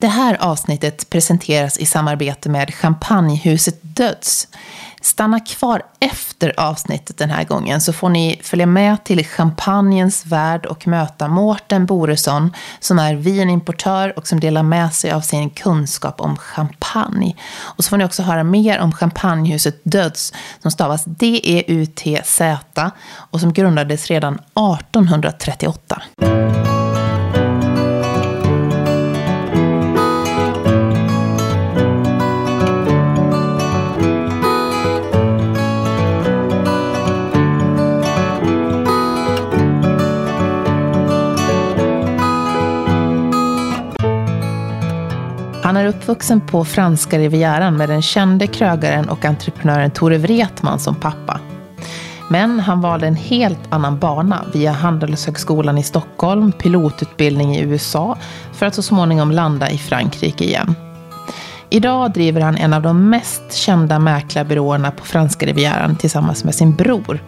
Det här avsnittet presenteras i samarbete med Champagnehuset Döds. Stanna kvar efter avsnittet den här gången så får ni följa med till champagnens värld och möta Mårten Boresson som är vinimportör och som delar med sig av sin kunskap om champagne. Och så får ni också höra mer om Champagnehuset Döds som stavas D-E-U-T-Z och som grundades redan 1838. Han är uppvuxen på franska rivieran med den kände krögaren och entreprenören Tore Wretman som pappa. Men han valde en helt annan bana via Handelshögskolan i Stockholm, pilotutbildning i USA för att så småningom landa i Frankrike igen. Idag driver han en av de mest kända mäklarbyråerna på franska rivieran tillsammans med sin bror.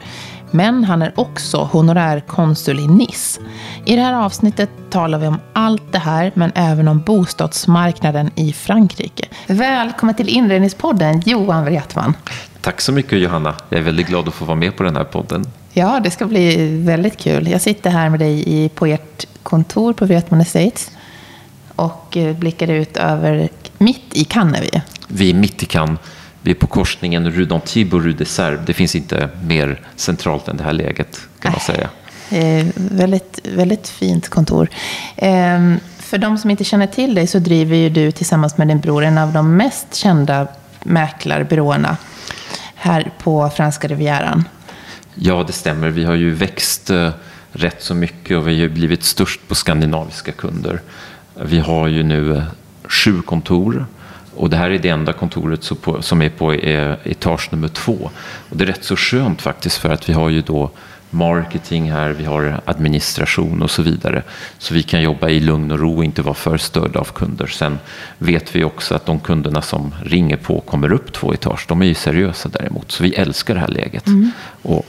Men han är också honorär konsul i Nice. I det här avsnittet talar vi om allt det här, men även om bostadsmarknaden i Frankrike. Välkommen till Inredningspodden, Johan Wretman. Tack så mycket Johanna. Jag är väldigt glad att få vara med på den här podden. Ja, det ska bli väldigt kul. Jag sitter här med dig på ert kontor på Wretman Estates och blickar ut över, mitt i Cannes är vi. Vi är mitt i Cannes. Vi är på korsningen Rue d'Antibes och Rue des Serbes. Det finns inte mer centralt än det här läget kan man säga. Eh, väldigt, väldigt fint kontor. Eh, för de som inte känner till dig så driver ju du tillsammans med din bror en av de mest kända mäklarbyråerna här på franska rivieran. Ja, det stämmer. Vi har ju växt eh, rätt så mycket och vi har ju blivit störst på skandinaviska kunder. Vi har ju nu eh, sju kontor och det här är det enda kontoret som är på eh, etage nummer två. Och det är rätt så skönt faktiskt för att vi har ju då marketing här, vi har administration och så vidare. Så vi kan jobba i lugn och ro och inte vara för störda av kunder. Sen vet vi också att de kunderna som ringer på kommer upp två etage, de är ju seriösa däremot. Så vi älskar det här läget. Mm. Och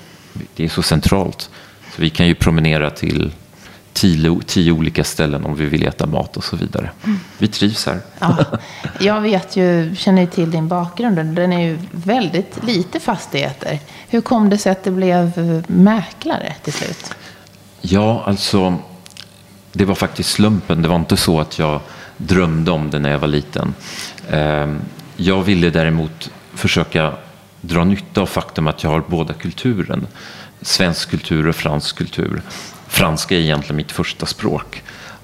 det är så centralt. Så vi kan ju promenera till tio, tio olika ställen om vi vill äta mat och så vidare. Mm. Vi trivs här. Ja, jag vet ju, känner ju till din bakgrund. Den är ju väldigt lite fastigheter. Hur kom det sig att det blev mäklare till slut? Ja, alltså det var faktiskt slumpen. Det var inte så att jag drömde om det när jag var liten. Ehm, jag ville däremot försöka dra nytta av faktum att jag har båda kulturen. Svensk kultur och fransk kultur. Franska är egentligen mitt första språk.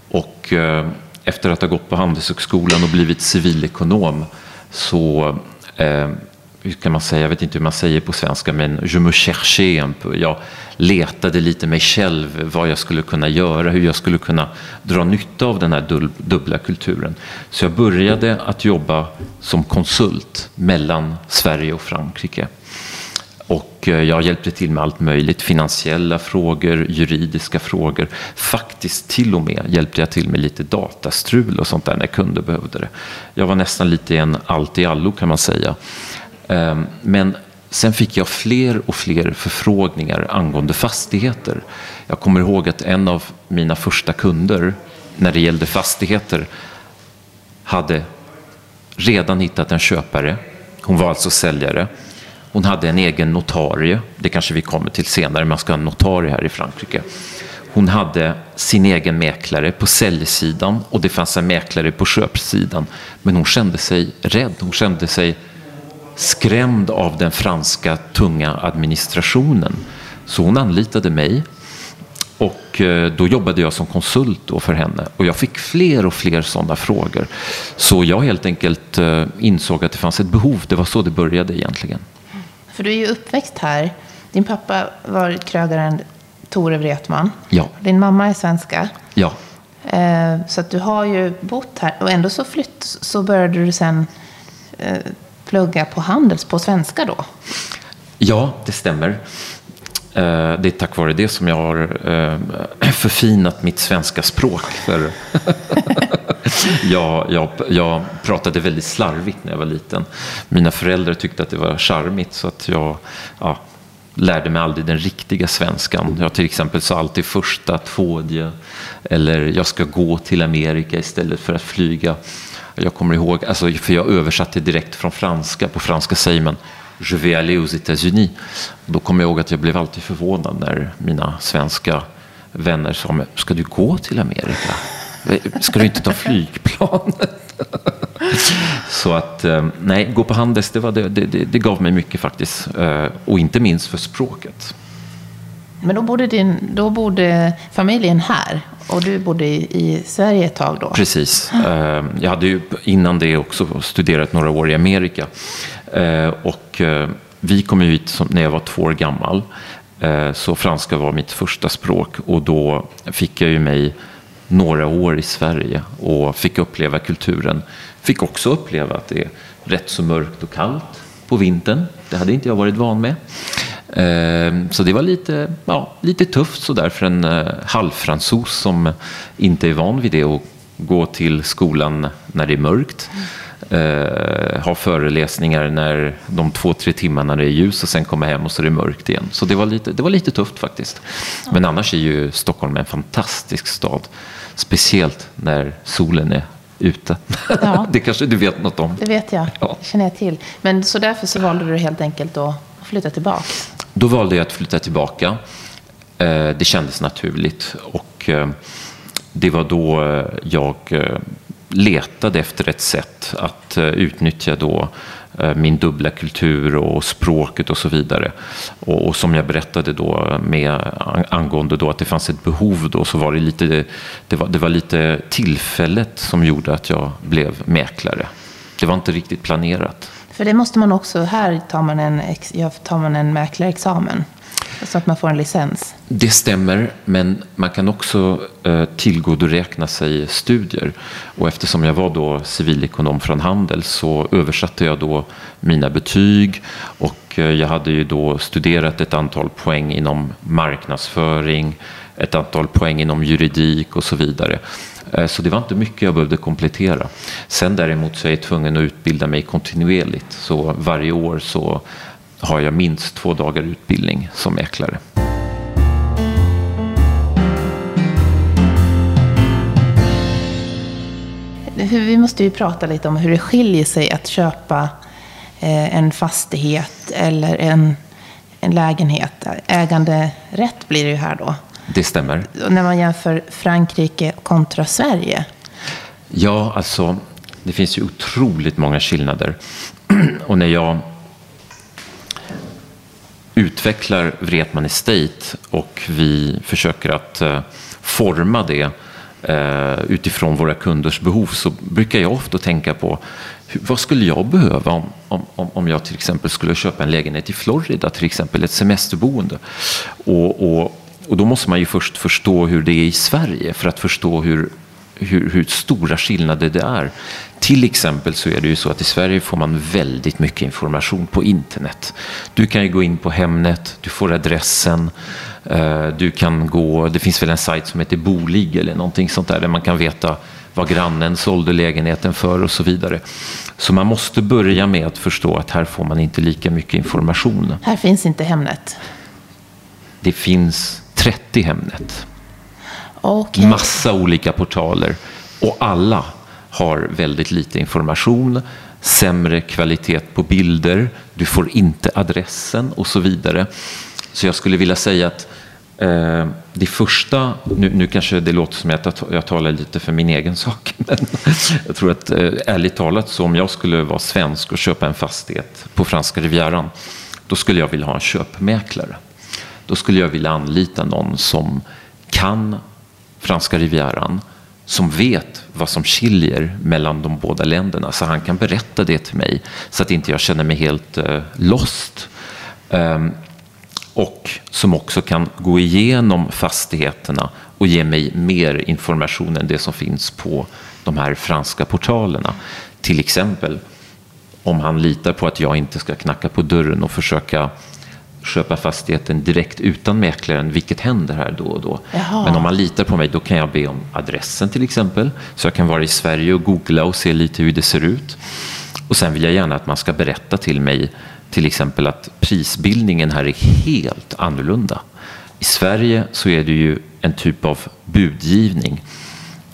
Och eh, efter att ha gått på Handelshögskolan och blivit civilekonom så eh, hur kan man säga, jag vet inte hur man säger på svenska, men je me cherchais un peu. Jag letade lite mig själv, vad jag skulle kunna göra, hur jag skulle kunna dra nytta av den här dubbla kulturen. Så jag började att jobba som konsult mellan Sverige och Frankrike. Och eh, jag hjälpte till med allt möjligt, finansiella frågor, juridiska frågor. Faktiskt till och med hjälpte jag till med lite datastrul och sånt där när kunder behövde det. Jag var nästan lite en allt i allo kan man säga. Ehm, men sen fick jag fler och fler förfrågningar angående fastigheter. Jag kommer ihåg att en av mina första kunder när det gällde fastigheter hade redan hittat en köpare. Hon var alltså säljare. Hon hade en egen notarie. Det kanske vi kommer till senare. Man ska ha en notarie här i Frankrike. Hon hade sin egen mäklare på säljsidan och det fanns en mäklare på köpsidan. Men hon kände sig rädd. Hon kände sig skrämd av den franska tunga administrationen. Så hon anlitade mig och eh, då jobbade jag som konsult då för henne och jag fick fler och fler sådana frågor. Så jag helt enkelt eh, insåg att det fanns ett behov. Det var så det började egentligen. För du är ju uppväxt här. Din pappa var krögaren Tore Wretman. Ja. Din mamma är svenska. Ja. Eh, så att du har ju bott här. Och ändå så flytt, så började du sen eh, plugga på Handels på svenska då? Ja, det stämmer. Eh, det är tack vare det som jag har eh, förfinat mitt svenska språk. För jag, jag, jag, pratade väldigt slarvigt när jag var liten. Mina föräldrar tyckte att det var charmigt så att jag, ja, lärde mig aldrig den riktiga svenskan. Jag till exempel sa alltid första tvådje eller jag ska gå till Amerika istället för att flyga. Jag kommer ihåg, alltså, för jag översatte direkt från franska. På franska säger man Je vais aller aux États-Unis. Då kommer jag ihåg att jag blev alltid förvånad när mina svenska vänner sa Ska du gå till Amerika? Ska du inte ta flygplanet? Så att, eh, nej, gå på Handels, det, var, det, det, det gav mig mycket faktiskt. Eh, och inte minst för språket. Men då bodde, din, då bodde familjen här och du bodde i, i Sverige ett tag då? Precis. Eh, jag hade ju innan det också studerat några år i Amerika. Eh, och eh, vi kom hit när jag var två år gammal. Eh, så franska var mitt första språk och då fick jag ju mig några år i Sverige och fick uppleva kulturen. Fick också uppleva att det är rätt så mörkt och kallt på vintern. Det hade inte jag varit van med. Så det var lite, ja, lite tufft sådär för en halvfransos som inte är van vid det att gå till skolan när det är mörkt. Uh, ha föreläsningar när de två, tre timmarna det är ljus och sen komma hem och så är det mörkt igen. Så det var lite, det var lite tufft faktiskt. Men annars är ju Stockholm en fantastisk stad. Speciellt när solen är ute. Ja. det kanske du vet något om? Det vet jag. Ja. Det känner jag till. Men så därför så valde du helt enkelt att flytta tillbaka? Då valde jag att flytta tillbaka. Eh, det kändes naturligt. Och eh, det var då eh, jag letade efter ett sätt att eh, utnyttja då eh, min dubbla kultur och språket och så vidare. Och, och, som jag berättade då med angående då att det fanns ett behov då så var det lite, det var, det var lite tillfället som gjorde att jag blev mäklare. Det var inte riktigt planerat. För det måste man också, här tar man en, tar man en mäklarexamen. Så att man får en licens? Det stämmer, men man kan också eh, tillgodoräkna sig studier. Och eftersom jag var då civilekonom från Handel så översatte jag då mina betyg och eh, jag hade ju då studerat ett antal poäng inom marknadsföring, ett antal poäng inom juridik och så vidare. Eh, så det var inte mycket jag behövde komplettera. Sen däremot så är jag tvungen att utbilda mig kontinuerligt. Så varje år så har jag minst två dagar utbildning som mäklare. Vi måste ju prata lite om hur det skiljer sig att köpa eh, en fastighet eller en, en lägenhet. Äganderätt blir det ju här då. Det stämmer. När man jämför Frankrike kontra Sverige. Ja, alltså det finns ju otroligt många skillnader. Och när jag utvecklar Wretman Estate och vi försöker att eh, forma det eh, utifrån våra kunders behov så brukar jag ofta tänka på vad skulle jag behöva om, om, om jag till exempel skulle köpa en lägenhet i Florida, till exempel ett semesterboende. Och, och, och då måste man ju först förstå hur det är i Sverige för att förstå hur hur, hur, stora skillnader det är. Till exempel så är det ju så att i Sverige får man väldigt mycket information på internet. Du kan ju gå in på Hemnet, du får adressen, eh, du kan gå, det finns väl en sajt som heter Bolig eller någonting sånt där, där man kan veta vad grannen sålde lägenheten för och så vidare. Så man måste börja med att förstå att här får man inte lika mycket information. Här finns inte Hemnet? Det finns 30 Hemnet. Okay. Massa olika portaler. Och alla har väldigt lite information, sämre kvalitet på bilder, du får inte adressen och så vidare. Så jag skulle vilja säga att eh, det första, nu, nu kanske det låter som att jag talar lite för min egen sak, men jag tror att eh, ärligt talat så om jag skulle vara svensk och köpa en fastighet på franska rivieran, då skulle jag vilja ha en köpmäklare. Då skulle jag vilja anlita någon som kan franska rivieran som vet vad som skiljer mellan de båda länderna så han kan berätta det till mig så att inte jag känner mig helt eh, lost. Um, och som också kan gå igenom fastigheterna och ge mig mer information än det som finns på de här franska portalerna. Till exempel om han litar på att jag inte ska knacka på dörren och försöka köpa fastigheten direkt utan mäklaren, vilket händer här då och då. Jaha. Men om man litar på mig, då kan jag be om adressen till exempel. Så jag kan vara i Sverige och googla och se lite hur det ser ut. Och sen vill jag gärna att man ska berätta till mig till exempel att prisbildningen här är helt annorlunda. I Sverige så är det ju en typ av budgivning.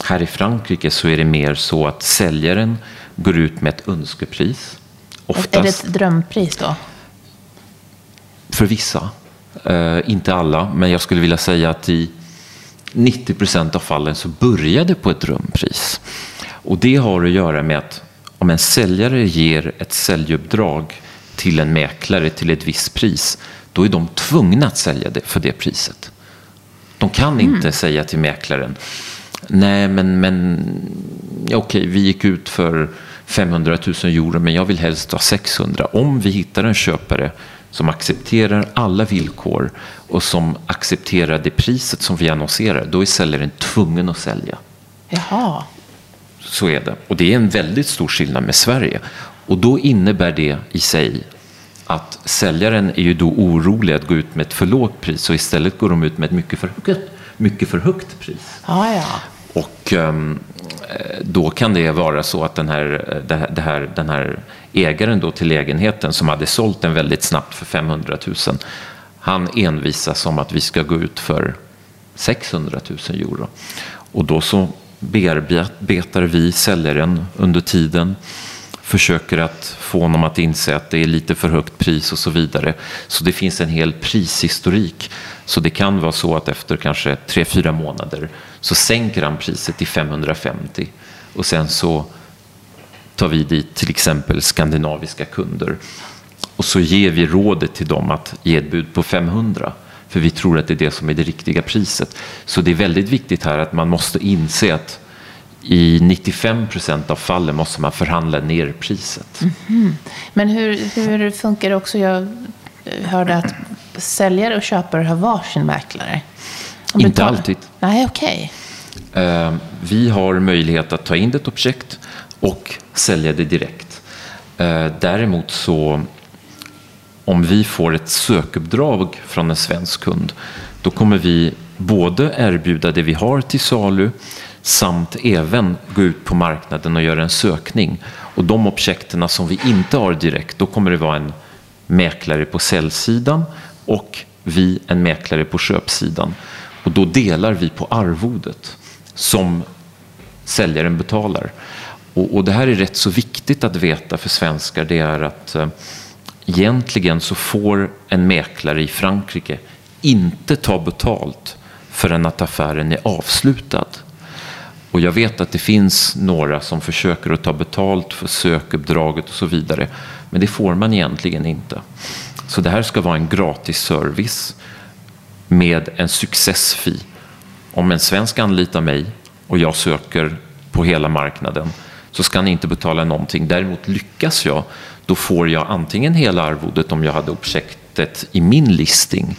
Här i Frankrike så är det mer så att säljaren går ut med ett önskepris. Oftast, är det ett drömpris då? För vissa. Uh, inte alla, men jag skulle vilja säga att i 90 procent av fallen så börjar det på ett drömpris. Och det har att göra med att om en säljare ger ett säljuppdrag till en mäklare till ett visst pris, då är de tvungna att sälja det för det priset. De kan mm. inte säga till mäklaren, nej men, men okej, okay, vi gick ut för 500 000 euro, men jag vill helst ha 600. Om vi hittar en köpare som accepterar alla villkor och som accepterar det priset som vi annonserar, då är säljaren tvungen att sälja. Jaha. Så är det. Och det är en väldigt stor skillnad med Sverige. Och då innebär det i sig att säljaren är ju då orolig att gå ut med ett för lågt pris och istället går de ut med ett mycket för högt, mycket för högt pris. Ah, ja. Och ehm, eh, då kan det vara så att den eh, här, det här, den här ägaren då till lägenheten som hade sålt den väldigt snabbt för 500 000 han envisas om att vi ska gå ut för 600 000 euro. Och då så bearbetar vi säljaren under tiden försöker att få honom att inse att det är lite för högt pris och så vidare. Så det finns en hel prishistorik. Så det kan vara så att efter kanske tre fyra månader så sänker han priset till 550 och sen så tar vi dit till exempel skandinaviska kunder och så ger vi rådet till dem att ge ett bud på 500 för vi tror att det är det som är det riktiga priset. Så det är väldigt viktigt här att man måste inse att i 95 procent av fallen måste man förhandla ner priset. Mm -hmm. Men hur, hur funkar det också? Jag hörde att säljare och köpare har varsin mäklare. Inte tar... alltid. Nej, okej. Okay. Eh, vi har möjlighet att ta in ett objekt och sälja det direkt. Uh, däremot så om vi får ett sökuppdrag från en svensk kund, då kommer vi både erbjuda det vi har till salu samt även gå ut på marknaden och göra en sökning. Och de objekten som vi inte har direkt, då kommer det vara en mäklare på säljsidan och vi en mäklare på köpsidan. Och då delar vi på arvodet som säljaren betalar. Och, och det här är rätt så viktigt att veta för svenskar. Det är att eh, egentligen så får en mäklare i Frankrike inte ta betalt förrän att affären är avslutad. Och jag vet att det finns några som försöker att ta betalt för sökuppdraget och så vidare. Men det får man egentligen inte. Så det här ska vara en gratis service med en successfee. Om en svensk anlitar mig och jag söker på hela marknaden så ska han inte betala någonting. Däremot lyckas jag, då får jag antingen hela arvodet om jag hade objektet i min listing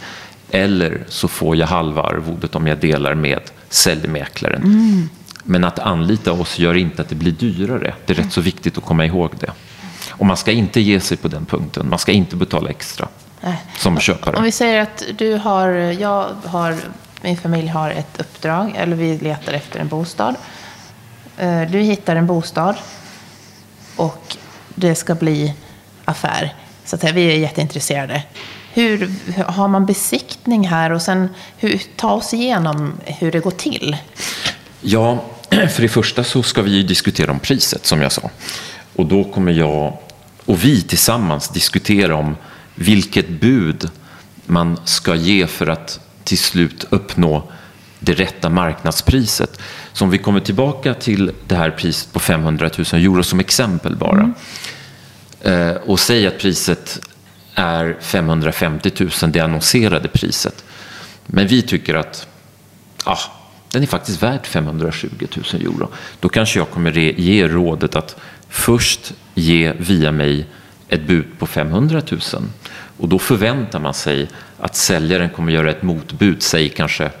eller så får jag halva arvodet om jag delar med säljmäklaren. Mm. Men att anlita oss gör inte att det blir dyrare. Det är rätt så viktigt att komma ihåg det. Och man ska inte ge sig på den punkten. Man ska inte betala extra. Som köpare. Om vi säger att du har, jag har, min familj har ett uppdrag, eller vi letar efter en bostad. Eh, du hittar en bostad och det ska bli affär. Så att vi är jätteintresserade. Hur har man besiktning här och sen hur, ta oss igenom hur det går till. Ja, för det första så ska vi diskutera om priset som jag sa. Och då kommer jag och vi tillsammans diskutera om vilket bud man ska ge för att till slut uppnå det rätta marknadspriset. Så om vi kommer tillbaka till det här priset på 500 000 euro som exempel bara. Mm. Eh, och säg att priset är 550 000, det annonserade priset. Men vi tycker att ah, den är faktiskt värd 520 000 euro. Då kanske jag kommer ge rådet att först ge via mig ett bud på 500 000 och då förväntar man sig att säljaren kommer göra ett motbud, säg kanske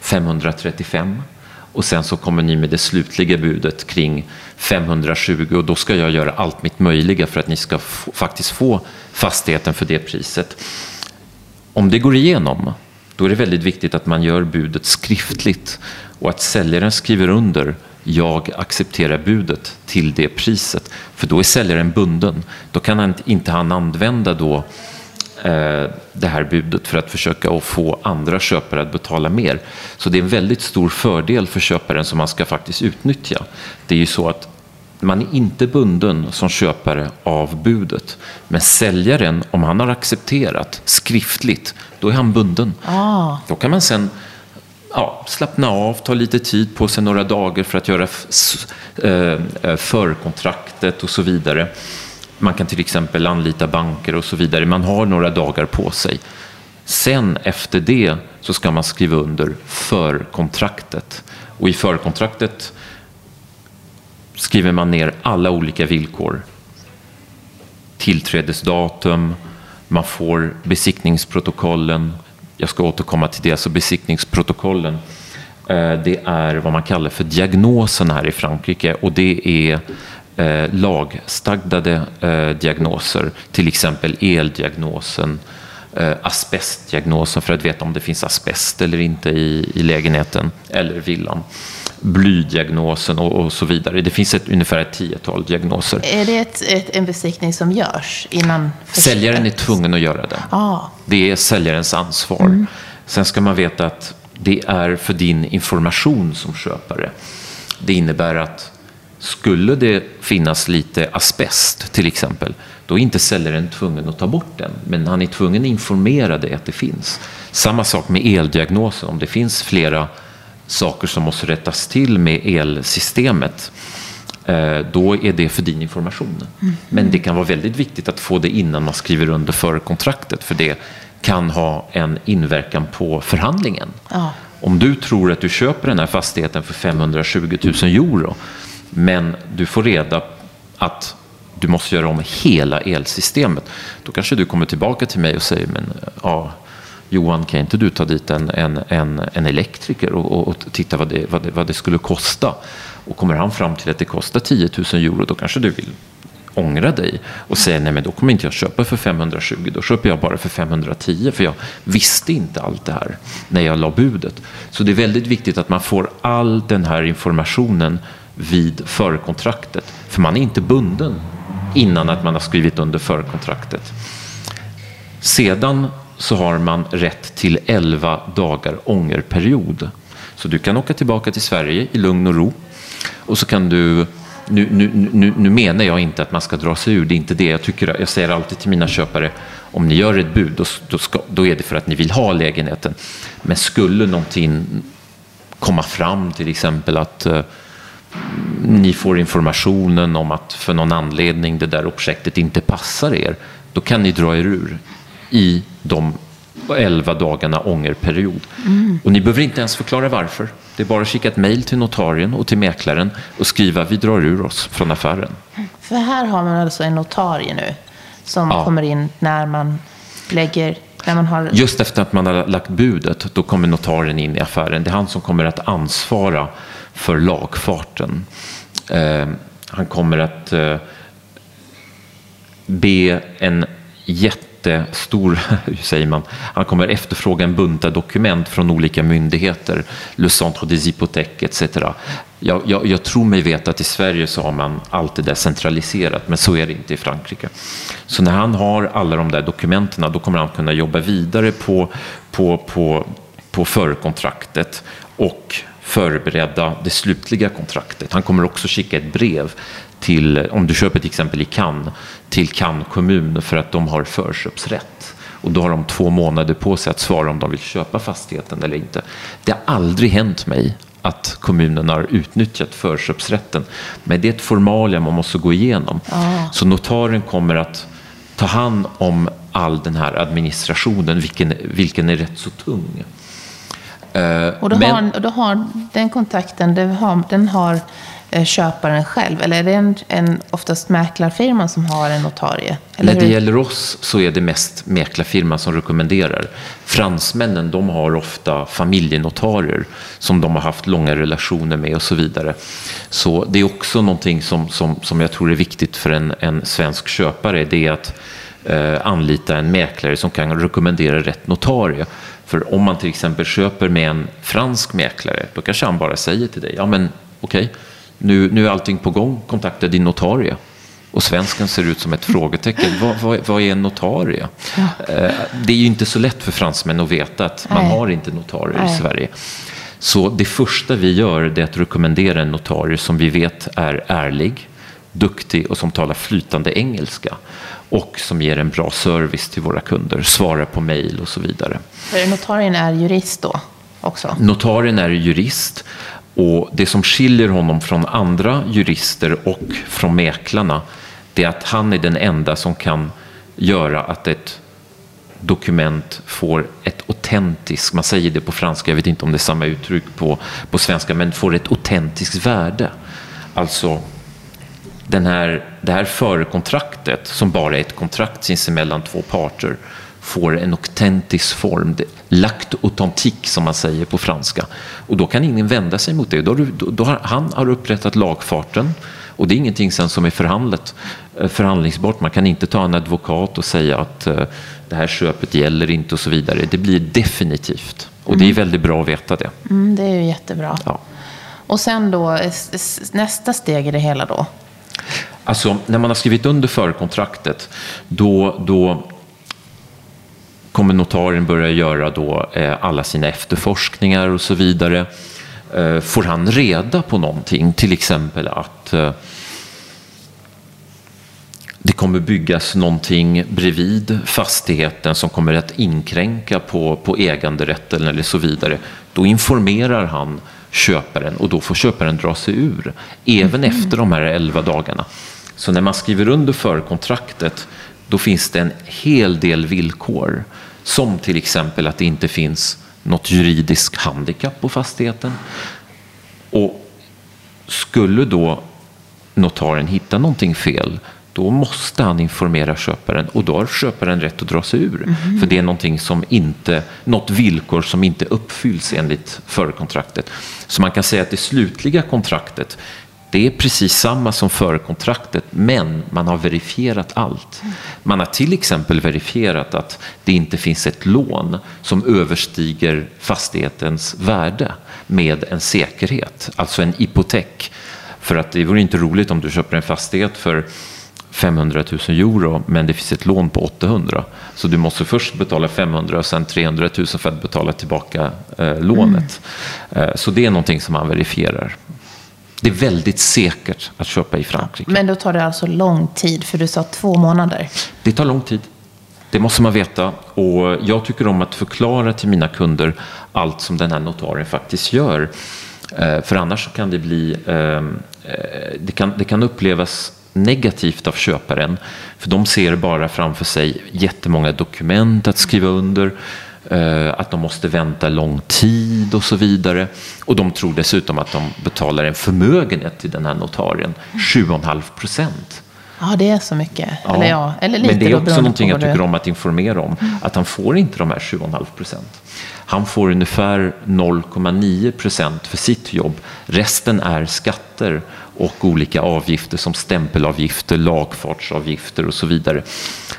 535 och sen så kommer ni med det slutliga budet kring 520 och då ska jag göra allt mitt möjliga för att ni ska faktiskt få fastigheten för det priset. Om det går igenom, då är det väldigt viktigt att man gör budet skriftligt. Och att säljaren skriver under jag accepterar budet till det priset. För då är säljaren bunden. Då kan han, inte han använda då eh, det här budet för att försöka att få andra köpare att betala mer. Så det är en väldigt stor fördel för köparen som man ska faktiskt utnyttja. Det är ju så att man är inte bunden som köpare av budet. Men säljaren, om han har accepterat skriftligt, då är han bunden. Ah. Då kan man sen ja, slappna av, ta lite tid på sig några dagar för att göra eh, eh, förkontraktet och så vidare. Man kan till exempel anlita banker och så vidare. Man har några dagar på sig. Sen efter det så ska man skriva under förkontraktet. Och i förkontraktet skriver man ner alla olika villkor. Tillträdesdatum, man får besiktningsprotokollen. Jag ska återkomma till det. Så besiktningsprotokollen, eh, det är vad man kallar för diagnosen här i Frankrike. Och det är eh, lagstadgade eh, diagnoser, till exempel eldiagnosen, asbestdiagnosen. För att veta om det finns asbest eller inte i, i lägenheten eller villan blydiagnosen och, och, så vidare. Det finns ett, ungefär ett tiotal diagnoser. Är det ett, ett, en besiktning som görs innan? Säljaren är tvungen att göra den. Ah. Det är säljarens ansvar. Mm. Sen ska man veta att det är för din information som köpare. Det innebär att skulle det finnas lite asbest till exempel, då är inte säljaren tvungen att ta bort den, men han är tvungen att informera dig att det finns. Samma sak med eldiagnosen, om det finns flera saker som måste rättas till med elsystemet, eh, då är det för din information. Mm. Men det kan vara väldigt viktigt att få det innan man skriver under för kontraktet, för det kan ha en inverkan på förhandlingen. Ja. Om du tror att du köper den här fastigheten för 520 000 euro, men du får reda att du måste göra om hela elsystemet, då kanske du kommer tillbaka till mig och säger, men ja, Johan, kan inte du ta dit en, en, en, en elektriker och, och, och titta vad det, vad, det, vad det skulle kosta? Och kommer han fram till att det kostar 10 000 euro, då kanske du vill ångra dig och säga nej men då kommer inte jag köpa för 520, då köper jag bara för 510 för jag visste inte allt det här när jag la budet. Så det är väldigt viktigt att man får all den här informationen vid förkontraktet, för man är inte bunden innan att man har skrivit under förkontraktet. Sedan så har man rätt till 11 dagar ångerperiod. Så du kan åka tillbaka till Sverige i lugn och ro och så kan du nu, nu, nu, nu, menar jag inte att man ska dra sig ur, det är inte det jag tycker. Jag säger alltid till mina köpare, om ni gör ett bud, då, då, ska, då är det för att ni vill ha lägenheten. Men skulle någonting komma fram, till exempel att eh, ni får informationen om att för någon anledning det där projektet inte passar er, då kan ni dra er ur i de 11 dagarna ångerperiod. Mm. Och ni behöver inte ens förklara varför. Det är bara att skicka ett mejl till notarien och till mäklaren och skriva vi drar ur oss från affären. För här har man alltså en notarie nu som ja. kommer in när man lägger när man har... Just efter att man har lagt budet, då kommer notarien in i affären. Det är han som kommer att ansvara för lagfarten. Eh, han kommer att eh, be en jätte jättestor, hur säger man, han kommer efterfråga en bunta dokument från olika myndigheter, Le Centre des Hypothèques etc. Jag, jag, jag, tror mig veta att i Sverige så har man allt det där centraliserat, men så är det inte i Frankrike. Så när han har alla de där dokumenten, då kommer han kunna jobba vidare på, på, på, på förkontraktet och förbereda det slutliga kontraktet. Han kommer också skicka ett brev till, om du köper till exempel i Cannes, till Cannes kommun för att de har förköpsrätt. Och då har de två månader på sig att svara om de vill köpa fastigheten eller inte. Det har aldrig hänt mig att kommunen har utnyttjat förköpsrätten. Men det är ett formalia man måste gå igenom. Ah. Så notaren kommer att ta hand om all den här administrationen, vilken, vilken är rätt så tung. Uh, och, då men, har, då har den kontakten, den har, den har Eh, köparen själv? Eller är det en, en oftast mäklarfirma som har en notarie? Eller När det hur? gäller oss så är det mest mäklarfirman som rekommenderar. Fransmännen de har ofta familjenotarier som de har haft långa relationer med och så vidare. Så det är också någonting som, som, som jag tror är viktigt för en, en svensk köpare. Det är att eh, anlita en mäklare som kan rekommendera rätt notarie. För om man till exempel köper med en fransk mäklare, då kanske han bara säger till dig, ja men okej, okay, nu, nu är allting på gång, kontakta din notarie. Och svensken ser ut som ett frågetecken. Vad, vad, vad är en notarie? Ja. Eh, det är ju inte så lätt för fransmän att veta att man Nej. har inte notarier Nej. i Sverige. Så det första vi gör är att rekommendera en notarie som vi vet är ärlig, duktig och som talar flytande engelska och som ger en bra service till våra kunder, svarar på mejl och så vidare. För notarien är jurist då också? Notarien är jurist och det som skiljer honom från andra jurister och från mäklarna det är att han är den enda som kan göra att ett dokument får ett autentiskt, man säger det på franska, jag vet inte om det är samma uttryck på, på svenska, men får ett autentiskt värde. Alltså den här, det här förekontraktet, som bara är ett kontrakt sinsemellan två parter, får en autentisk form, lagt authentique som man säger på franska. Och då kan ingen vända sig mot det. Då, då, då har, han har upprättat lagfarten och det är ingenting sen som är förhandlat, eh, förhandlingsbart. Man kan inte ta en advokat och säga att uh, det här köpet gäller inte och så vidare. Det blir definitivt. Och mm. det är mm. väldigt bra att veta det. Mm, det är ju jättebra. Ja. Och sen då, nästa steg i det hela då? Alltså, när man har skrivit under förkontraktet, då, då kommer notarien börja göra då, eh, alla sina efterforskningar och så vidare. Eh, får han reda på någonting, till exempel att eh, det kommer byggas någonting bredvid fastigheten som kommer att inkränka på, på äganderätten eller så vidare, då informerar han köparen och då får köparen dra sig ur, även mm. efter de här elva dagarna. Så när man skriver under förkontraktet, då finns det en hel del villkor, som till exempel att det inte finns något juridiskt handikapp på fastigheten. Och skulle då notarien hitta någonting fel, då måste han informera köparen och då har köparen rätt att dra sig ur. Mm. För det är någonting som inte, något villkor som inte uppfylls enligt förkontraktet. Så man kan säga att det slutliga kontraktet det är precis samma som förkontraktet, men man har verifierat allt. Man har till exempel verifierat att det inte finns ett lån som överstiger fastighetens värde med en säkerhet, alltså en hypotek. För att det vore inte roligt om du köper en fastighet för 500 000 euro, men det finns ett lån på 800. Så du måste först betala 500 och sen 300 000 för att betala tillbaka eh, lånet. Mm. Eh, så det är någonting som man verifierar. Det är väldigt säkert att köpa i Frankrike. Men då tar det alltså lång tid, för du sa två månader. Det tar lång tid. Det måste man veta. Och jag tycker om att förklara till mina kunder allt som den här notarien faktiskt gör. Eh, för annars kan det bli, ehm, eh, det kan, det kan upplevas negativt av köparen. För de ser bara framför sig jättemånga dokument att skriva under. Eh, att de måste vänta lång tid och så vidare. Och de tror dessutom att de betalar en förmögenhet till den här notarien, 7,5 procent. Ja, det är så mycket. Ja, eller ja, eller lite men det är också någonting jag tycker om att informera om, mm. att han får inte de här 7,5 procent. Han får ungefär 0,9 procent för sitt jobb. Resten är skatter och olika avgifter som stämpelavgifter, lagfartsavgifter och så vidare.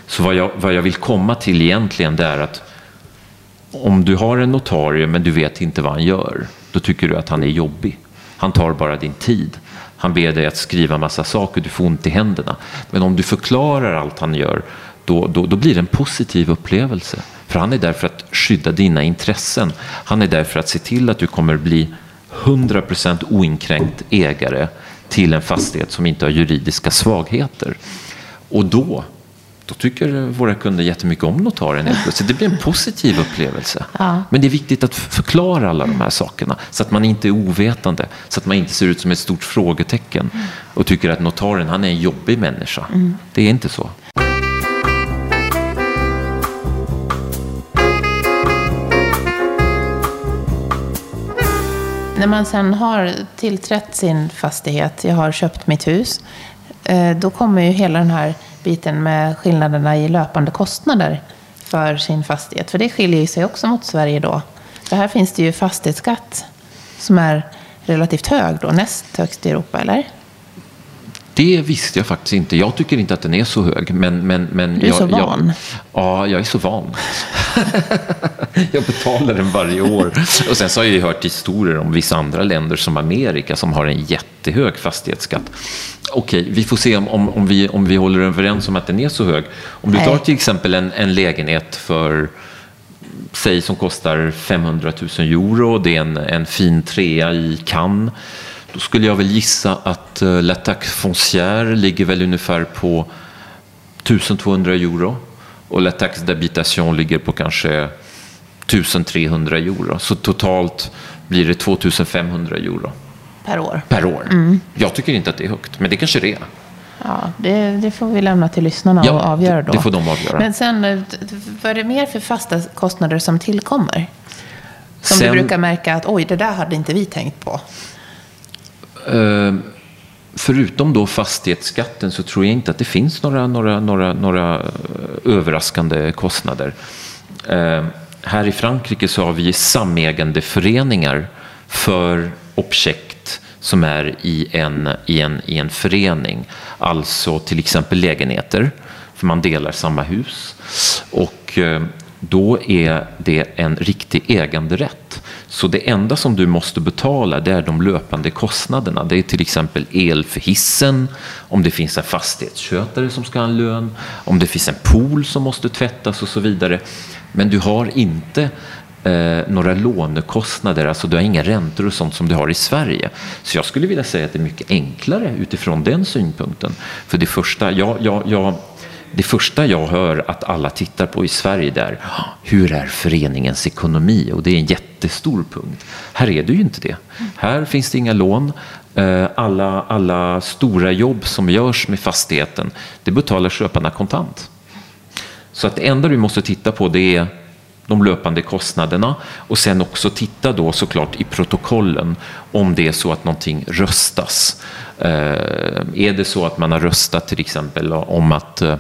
Så vad jag, vad jag vill komma till egentligen det är att om du har en notarie men du vet inte vad han gör, då tycker du att han är jobbig. Han tar bara din tid. Han ber dig att skriva massa saker, du får ont i händerna. Men om du förklarar allt han gör, då, då, då blir det en positiv upplevelse. För han är där för att skydda dina intressen. Han är där för att se till att du kommer bli 100% oinkränkt ägare till en fastighet som inte har juridiska svagheter. Och då då tycker våra kunder jättemycket om notarien helt plötsligt. Det blir en positiv upplevelse. Ja. Men det är viktigt att förklara alla de här sakerna så att man inte är ovetande, så att man inte ser ut som ett stort frågetecken och tycker att notarien han är en jobbig människa. Mm. Det är inte så. När man sen har tillträtt sin fastighet, jag har köpt mitt hus, eh, då kommer ju hela den här biten med skillnaderna i löpande kostnader för sin fastighet. För det skiljer sig också mot Sverige då. För här finns det ju fastighetsskatt som är relativt hög då, näst högst i Europa, eller? Det visste jag faktiskt inte. Jag tycker inte att den är så hög. Men, men, men du är jag, så van. Jag, ja, jag är så van. jag betalar den varje år. Och sen så har jag ju hört historier om vissa andra länder som Amerika som har en jätte jättehög fastighetsskatt. Okej, vi får se om, om, om, vi, om vi håller överens om att den är så hög. Om du tar till exempel en, en lägenhet för säg som kostar 500 000 euro, det är en, en fin trea i Cannes. Då skulle jag väl gissa att uh, La Taxe Foncière ligger väl ungefär på 1200 euro och La Taxe d'Habitation ligger på kanske 1300 euro. Så totalt blir det 2500 euro. Per år? Per år. Mm. Jag tycker inte att det är högt, men det kanske det är. Ja, det, det, får vi lämna till lyssnarna ja, och avgöra då. det får de avgöra. Men sen, eh, vad är det mer för fasta kostnader som tillkommer? Som sen, du brukar märka att oj, det där hade inte vi tänkt på. Uh, förutom då fastighetsskatten så tror jag inte att det finns några, några, några, några eh, överraskande kostnader. Uh, här i Frankrike så har vi samägandeföreningar för objekt som är i en, i, en, i en förening. Alltså till exempel lägenheter, för man delar samma hus. Och eh, då är det en riktig äganderätt. Så det enda som du måste betala det är de löpande kostnaderna. Det är till exempel el för hissen, om det finns en fastighetsskötare som ska ha en lön, om det finns en pool som måste tvättas och så vidare. Men du har inte eh, några lånekostnader, alltså du har inga räntor och sånt som du har i Sverige. Så jag skulle vilja säga att det är mycket enklare utifrån den synpunkten. För det första, jag, jag, jag, det första jag hör att alla tittar på i Sverige är hur är föreningens ekonomi? Och det är en jättestor punkt. Här är det ju inte det. Här finns det inga lån. Eh, alla, alla stora jobb som görs med fastigheten, det betalar köparna kontant. Så att det enda du måste titta på det är de löpande kostnaderna och sen också titta då såklart i protokollen om det är så att någonting röstas. Eh, är det så att man har röstat till exempel om att eh,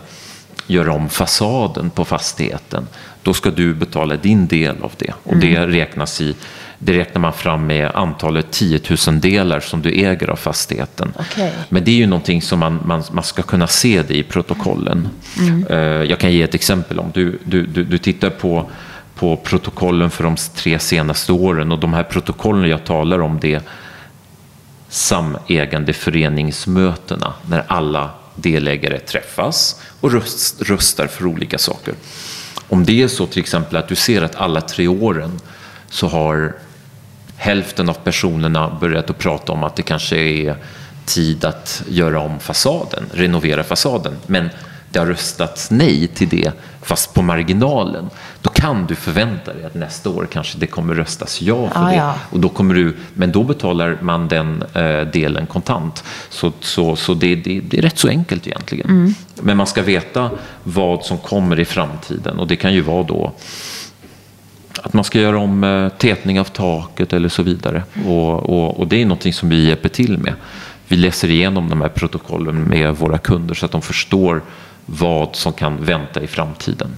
göra om fasaden på fastigheten, då ska du betala din del av det och mm. det räknas i det räknar man fram med antalet 10 000 delar som du äger av fastigheten. Okay. Men det är ju någonting som man, man, man ska kunna se det i protokollen. Mm. Eh, jag kan ge ett exempel. Om du, du, du, du tittar på, på protokollen för de tre senaste åren och de här protokollen jag talar om det är samägande föreningsmötena när alla delägare träffas och röst, röstar för olika saker. Om det är så till exempel att du ser att alla tre åren så har hälften av personerna börjat att prata om att det kanske är tid att göra om fasaden, renovera fasaden. Men det har röstats nej till det, fast på marginalen. Då kan du förvänta dig att nästa år kanske det kommer röstas ja för ah, det. Ja. Och då kommer du, men då betalar man den eh, delen kontant. Så, så, så det, det, det, är rätt så enkelt egentligen. Mm. Men man ska veta vad som kommer i framtiden och det kan ju vara då att man ska göra om eh, tätning av taket eller så vidare. Och, och, och, det är någonting som vi hjälper till med. Vi läser igenom de här protokollen med våra kunder så att de förstår vad som kan vänta i framtiden.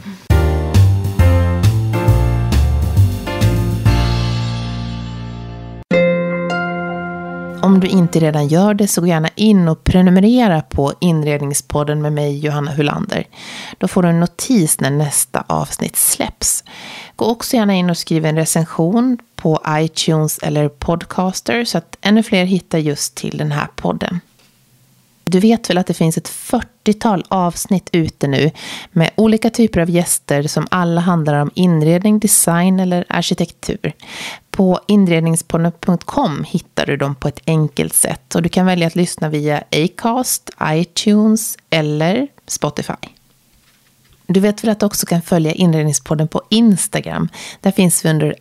Om du inte redan gör det så gå gärna in och prenumerera på Inredningspodden med mig Johanna Hulander. Då får du en notis när nästa avsnitt släpps. Gå också gärna in och skriv en recension på iTunes eller Podcaster så att ännu fler hittar just till den här podden. Du vet väl att det finns ett 40-tal avsnitt ute nu med olika typer av gäster som alla handlar om inredning, design eller arkitektur. På inredningspodden.com hittar du dem på ett enkelt sätt och du kan välja att lyssna via Acast, iTunes eller Spotify. Du vet väl att du också kan följa Inredningspodden på Instagram. Där finns vi under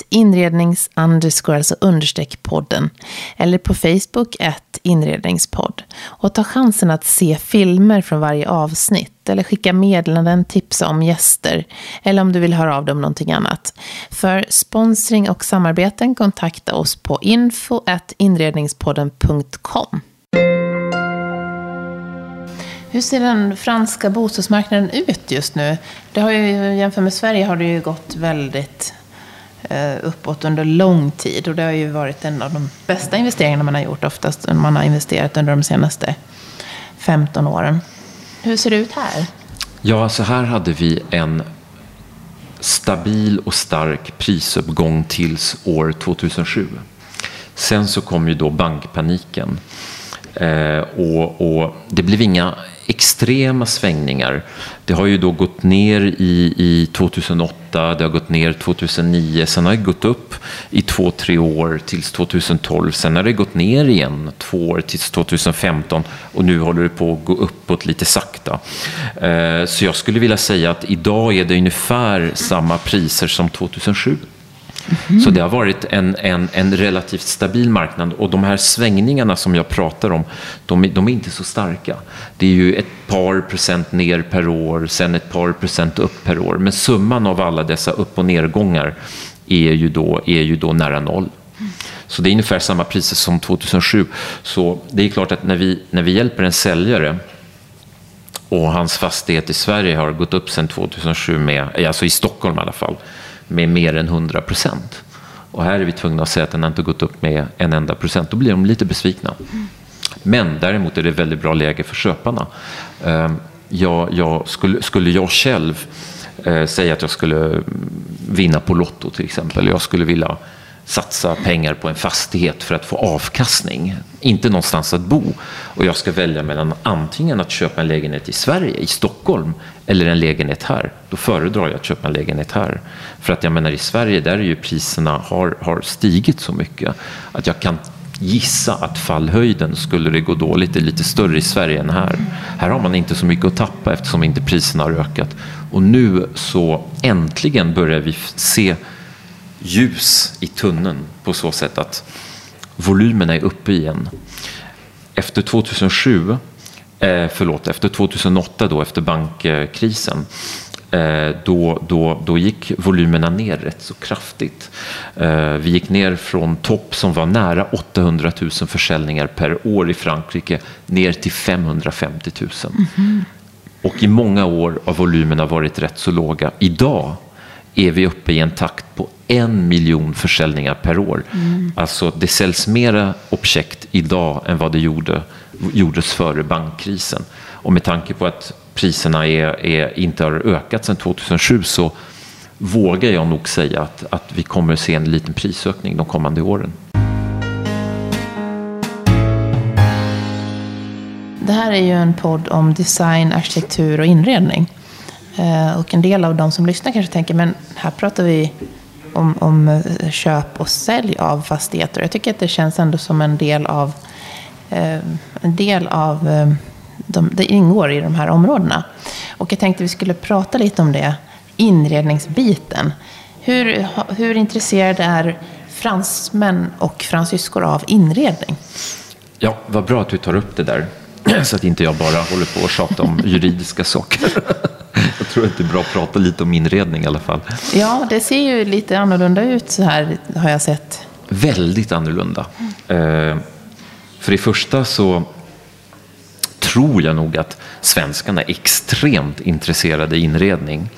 ett inrednings underscore, alltså understreck podden. Eller på Facebook, ett inredningspodd. Och ta chansen att se filmer från varje avsnitt. Eller skicka meddelanden, tipsa om gäster. Eller om du vill höra av dig om någonting annat. För sponsring och samarbeten kontakta oss på info inredningspodden.com. Hur ser den franska bostadsmarknaden ut just nu? Det har ju, jämfört med Sverige har det ju gått väldigt Eh, uppåt under lång tid. Och det har ju varit en av de bästa investeringarna man har gjort, oftast när man har investerat under de senaste 15 åren. Hur ser det ut här? Ja, så här hade vi en stabil och stark prisuppgång tills år 2007. Sen så kom ju då bankpaniken. Eh, och, och, det blev inga extrema svängningar. Det har ju då gått ner i, i 2008, det har gått ner 2009, sen har det gått upp i två, tre år tills 2012. Sen har det gått ner igen två år tills 2015 och nu håller det på att gå uppåt lite sakta. Eh, så jag skulle vilja säga att idag är det ungefär samma priser som 2007. Mm. Så det har varit en, en, en relativt stabil marknad och de här svängningarna som jag pratar om, de, de, är inte så starka. Det är ju ett par procent ner per år, sen ett par procent upp per år. Men summan av alla dessa upp och nedgångar är ju då, är ju då nära noll. Så det är ungefär samma priser som 2007. Så det är klart att när vi, när vi hjälper en säljare och hans fastighet i Sverige har gått upp sedan 2007, med, alltså i Stockholm i alla fall, med mer än 100 procent. Och här är vi tvungna att säga att den inte gått upp med en enda procent. Då blir de lite besvikna. Men däremot är det väldigt bra läge för köparna. Ehm, jag, jag, skulle, skulle jag själv eh, säga att jag skulle vinna på Lotto till exempel. Jag skulle vilja satsa pengar på en fastighet för att få avkastning, inte någonstans att bo. Och jag ska välja mellan antingen att köpa en lägenhet i Sverige, i Stockholm, eller en lägenhet här. Då föredrar jag att köpa en lägenhet här. För att jag menar i Sverige, där är ju priserna har, har stigit så mycket att jag kan gissa att fallhöjden, skulle det gå dåligt, är lite större i Sverige än här. Här har man inte så mycket att tappa eftersom inte priserna har ökat. Och nu så äntligen börjar vi se ljus i tunneln på så sätt att volymerna är uppe igen. Efter 2007, eh, förlåt, efter 2008 då, efter bankkrisen, eh, då, då, då gick volymerna ner rätt så kraftigt. Eh, vi gick ner från topp som var nära 800 000 försäljningar per år i Frankrike ner till 550 000. Mm -hmm. Och i många år har volymerna varit rätt så låga. Idag är vi uppe i en takt på en miljon försäljningar per år. Mm. Alltså det säljs mera objekt idag än vad det gjorde, gjordes före bankkrisen. Och med tanke på att priserna är, är, inte har ökat sedan 2007 så vågar jag nog säga att, att vi kommer se en liten prisökning de kommande åren. Det här är ju en podd om design, arkitektur och inredning. Eh, och en del av de som lyssnar kanske tänker, men här pratar vi om, om eh, köp och sälj av fastigheter. Jag tycker att det känns ändå som en del av, eh, en del av de, det ingår i de här områdena. Och jag tänkte vi skulle prata lite om det, inredningsbiten. Hur, hur intresserade är fransmän och fransyskor av inredning? Ja, vad bra att du tar upp det där. Så att inte jag bara håller på och tjatar om juridiska saker. Jag tror att det är bra att prata lite om inredning i alla fall. Ja, det ser ju lite annorlunda ut så här har jag sett. Väldigt annorlunda. Mm. För det första så tror jag nog att svenskarna är extremt intresserade i inredning.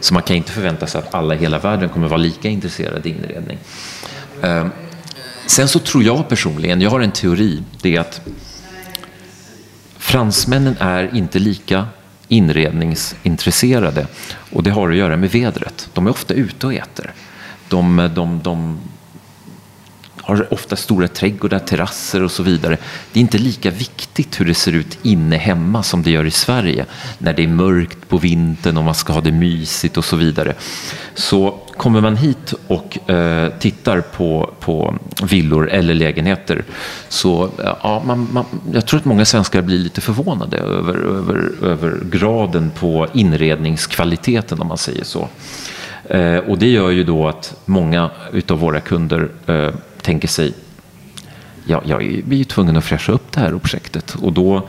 Så man kan inte förvänta sig att alla i hela världen kommer vara lika intresserade i inredning. Ehm, sen så tror jag personligen, jag har en teori, det är att fransmännen är inte lika inredningsintresserade. Och det har att göra med vädret. De är ofta ute och äter. De, de, de har ofta stora trädgårdar, terrasser och så vidare. Det är inte lika viktigt hur det ser ut inne hemma som det gör i Sverige. När det är mörkt på vintern och man ska ha det mysigt och så vidare. Så kommer man hit och eh, tittar på, på villor eller lägenheter så eh, ja, man, man, jag tror att många svenskar blir lite förvånade över, över, över graden på inredningskvaliteten om man säger så. Eh, och det gör ju då att många utav våra kunder eh, tänker sig ja, jag är ju tvungen att fräscha upp det här projektet och då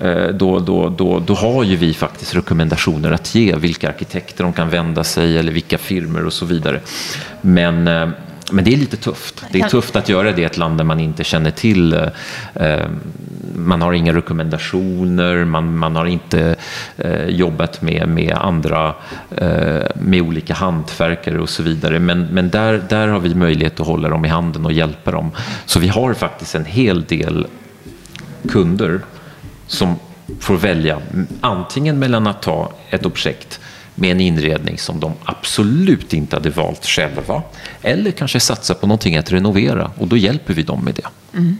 eh, då, då, då, då har ju vi faktiskt rekommendationer att ge vilka arkitekter de kan vända sig eller vilka firmor och så vidare. Men, eh, men det är lite tufft. Det är tufft att göra det i ett land där man inte känner till eh, man har inga rekommendationer, man, man har inte jobbat med, med andra, med olika hantverkare och så vidare. Men, men där, där har vi möjlighet att hålla dem i handen och hjälpa dem. Så vi har faktiskt en hel del kunder som får välja antingen mellan att ta ett objekt med en inredning som de absolut inte hade valt själva. Eller kanske satsa på någonting att renovera och då hjälper vi dem med det. Mm.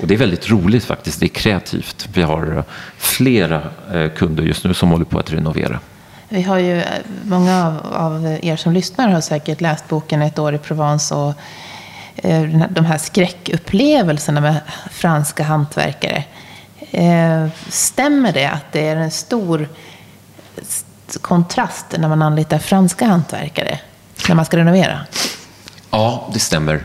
Och det är väldigt roligt faktiskt, det är kreativt. Vi har eh, flera eh, kunder just nu som håller på att renovera. Vi har ju, eh, många av, av er som lyssnar har säkert läst boken Ett år i Provence och de här skräckupplevelserna med franska hantverkare. Stämmer det att det är en stor kontrast när man anlitar franska hantverkare när man ska renovera? Ja, det stämmer.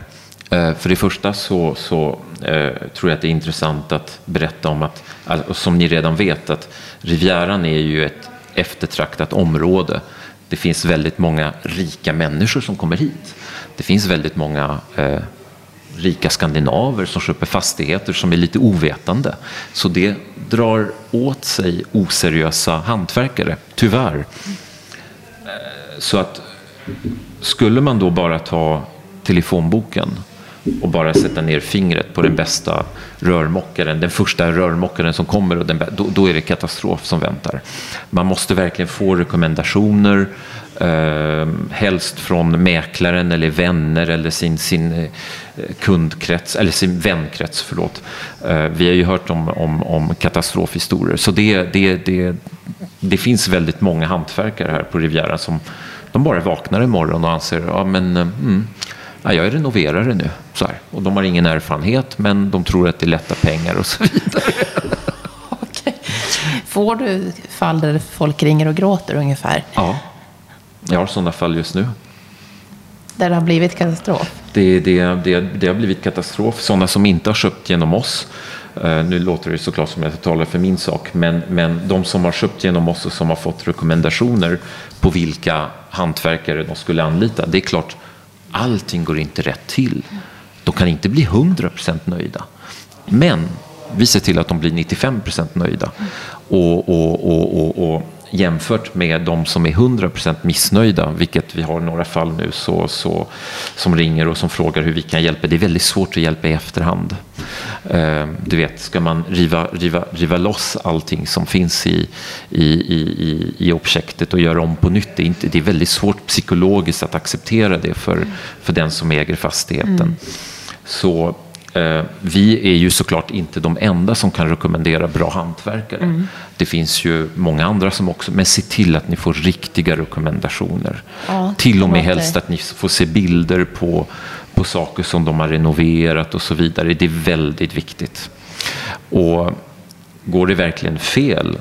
Eh, för det första så, så eh, tror jag att det är intressant att berätta om att, alltså, som ni redan vet, att Rivieran är ju ett eftertraktat område. Det finns väldigt många rika människor som kommer hit. Det finns väldigt många eh, rika skandinaver som köper fastigheter som är lite ovetande. Så det drar åt sig oseriösa hantverkare, tyvärr. Eh, så att skulle man då bara ta telefonboken och bara sätta ner fingret på den bästa rörmokaren, den första rörmokaren som kommer, och den, då, då, är det katastrof som väntar. Man måste verkligen få rekommendationer, eh, helst från mäklaren eller vänner eller sin, sin eh, kundkrets, eller sin vänkrets, förlåt. Eh, vi har ju hört om, om, om katastrofhistorier, så det, det, det, det finns väldigt många hantverkare här på Riviera som de bara vaknar imorgon och anser, ja men eh, mm, ja, jag är renoverare nu. Så här. Och de har ingen erfarenhet, men de tror att det är lätta pengar och så vidare. okay. Får du fall där folk ringer och gråter ungefär? Ja, jag har sådana fall just nu. Där det har blivit katastrof? Det, det, det, det har blivit katastrof. Sådana som inte har köpt genom oss. Uh, nu låter det såklart som att jag talar för min sak, men, men de som har köpt genom oss och som har fått rekommendationer på vilka hantverkare de skulle anlita. Det är klart, allting går inte rätt till. De kan inte bli 100% nöjda. Men vi ser till att de blir 95% nöjda. Och, och, och, och, jämfört med de som är 100% missnöjda, vilket vi har några fall nu, så, så, som ringer och som frågar hur vi kan hjälpa. Det är väldigt svårt att hjälpa i efterhand. Eh, du vet, ska man riva, riva, riva loss allting som finns i, i, i, i objektet och göra om på nytt, det är, inte, det är väldigt svårt psykologiskt att acceptera det för, för den som äger fastigheten. Mm. Så vi är ju såklart inte de enda som kan rekommendera bra hantverkare. Mm. Det finns ju många andra som också, men se till att ni får riktiga rekommendationer. Ja, till och med helst att ni får se bilder på, på saker som de har renoverat och så vidare. Det är väldigt viktigt. Och går det verkligen fel,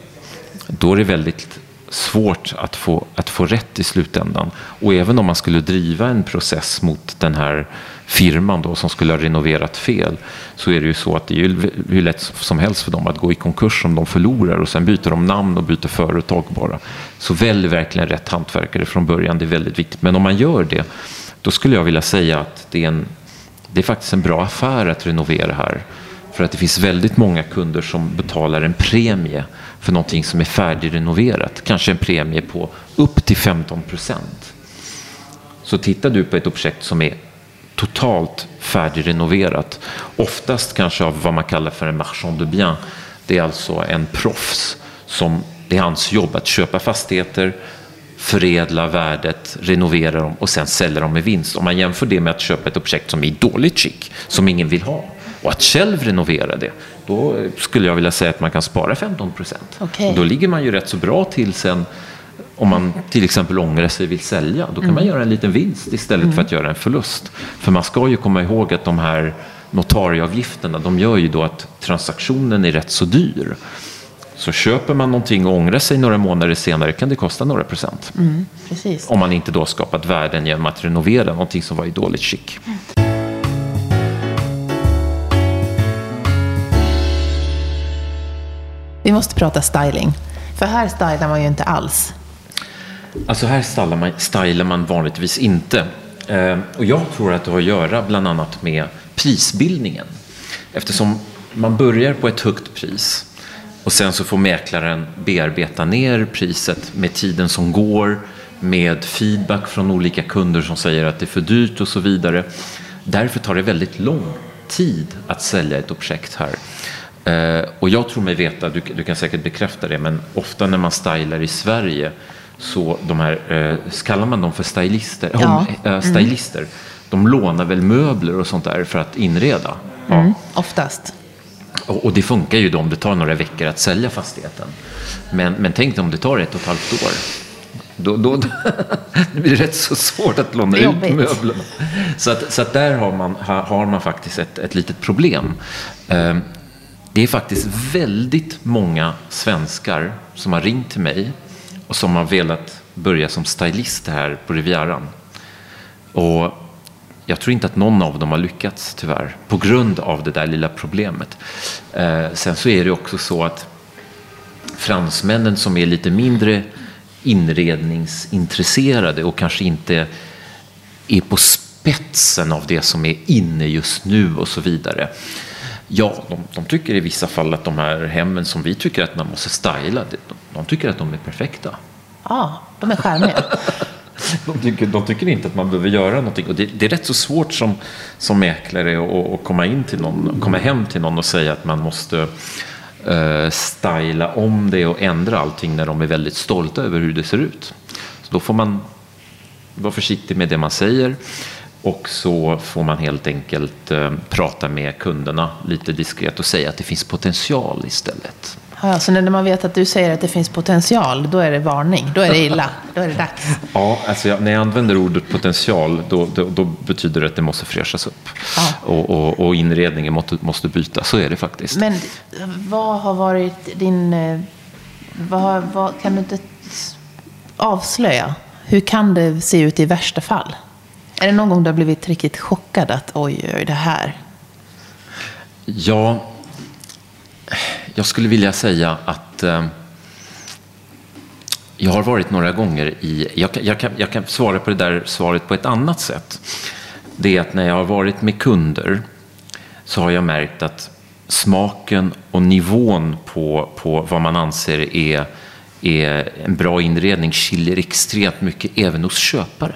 då är det väldigt svårt att få, att få rätt i slutändan. Och även om man skulle driva en process mot den här firman då, som skulle ha renoverat fel så är det ju så att det är ju hur lätt som helst för dem att gå i konkurs om de förlorar och sen byter de namn och byter företag bara. Så välj verkligen rätt hantverkare från början, det är väldigt viktigt. Men om man gör det, då skulle jag vilja säga att det är, en, det är faktiskt en bra affär att renovera här. För att det finns väldigt många kunder som betalar en premie för någonting som är färdigrenoverat. Kanske en premie på upp till 15 procent. Så tittar du på ett objekt som är totalt färdigrenoverat. Oftast kanske av vad man kallar för en marchand de bien. Det är alltså en proffs som det är hans jobb att köpa fastigheter, förädla värdet, renovera dem och sen sälja dem med vinst. Om man jämför det med att köpa ett objekt som är i dåligt skick, som ingen vill ha, och att själv renovera det, då skulle jag vilja säga att man kan spara 15 procent. Okay. Då ligger man ju rätt så bra till sen om man till exempel ångrar sig och vill sälja, då kan mm. man göra en liten vinst istället mm. för att göra en förlust. För man ska ju komma ihåg att de här notarieavgifterna, de gör ju då att transaktionen är rätt så dyr. Så köper man någonting och ångrar sig några månader senare kan det kosta några procent. Mm, om man inte då skapat värden genom att renovera någonting som var i dåligt skick. Vi måste prata styling. För här stylar man ju inte alls. Alltså här stylar man, stylar man vanligtvis inte. Eh, och jag tror att det har att göra bland annat med prisbildningen. Eftersom man börjar på ett högt pris och sen så får mäklaren bearbeta ner priset med tiden som går, med feedback från olika kunder som säger att det är för dyrt och så vidare. Därför tar det väldigt lång tid att sälja ett objekt här. Eh, och jag tror mig veta, du, du kan säkert bekräfta det, men ofta när man stylar i Sverige så de här, eh, kallar man dem för stylister? Ja. Eh, stylister. De lånar väl möbler och sånt där för att inreda. Ja. Mm, oftast. Och, och det funkar ju då om det tar några veckor att sälja fastigheten. Men, men tänk dig om det tar ett och ett halvt år. Då, då, det blir rätt så svårt att låna Det ut möblerna. Så, att, så att där har man, ha- har man faktiskt ett, ett litet problem. Eh, Det är faktiskt väldigt många svenskar som har ringt till mig och som har velat börja som stylist här på Rivieran. Och jag tror inte att någon av dem har lyckats tyvärr, på grund av det där lilla problemet. Eh, sen så är det också så att fransmännen som är lite mindre inredningsintresserade och kanske inte är på spetsen av det som är inne just nu och så vidare. Ja, de, de tycker i vissa fall att de här hemmen som vi tycker att man måste styla, de, de tycker att de är perfekta. Ja, de är charmiga. De tycker, de tycker inte att man behöver göra någonting. Och det, det är rätt så svårt som, som mäklare att- komma, in till någon, komma hem till någon och säga att man måste uh, styla om det och ändra allting när de är väldigt stolta över hur det ser ut. Så då får man vara försiktig med det man säger. Och så får man helt enkelt eh, prata med kunderna lite diskret och säga att det finns potential istället. Ja, så när man vet att du säger att det finns potential, då är det varning. Då är det illa. Då är det dags. Ja, alltså jag, när jag använder ordet potential då, då, då betyder det att det måste fräschas upp. Ja. Och, och, och inredningen måste, måste bytas, så är det faktiskt. Men vad har varit din... eh, Vad, vad, kan du inte avslöja? Hur kan det se ut i värsta fall? Är det någon gång du har blivit riktigt chockad att oj, oj, det här. Ja, jag skulle vilja säga att eh, jag har varit några gånger i... Jag, kan- jag, kan, jag kan svara på det där svaret på ett annat sätt. Det är att när jag har varit med kunder så har jag märkt att smaken och nivån på, på vad man anser är, är en bra inredning skiljer extremt mycket även hos köpare.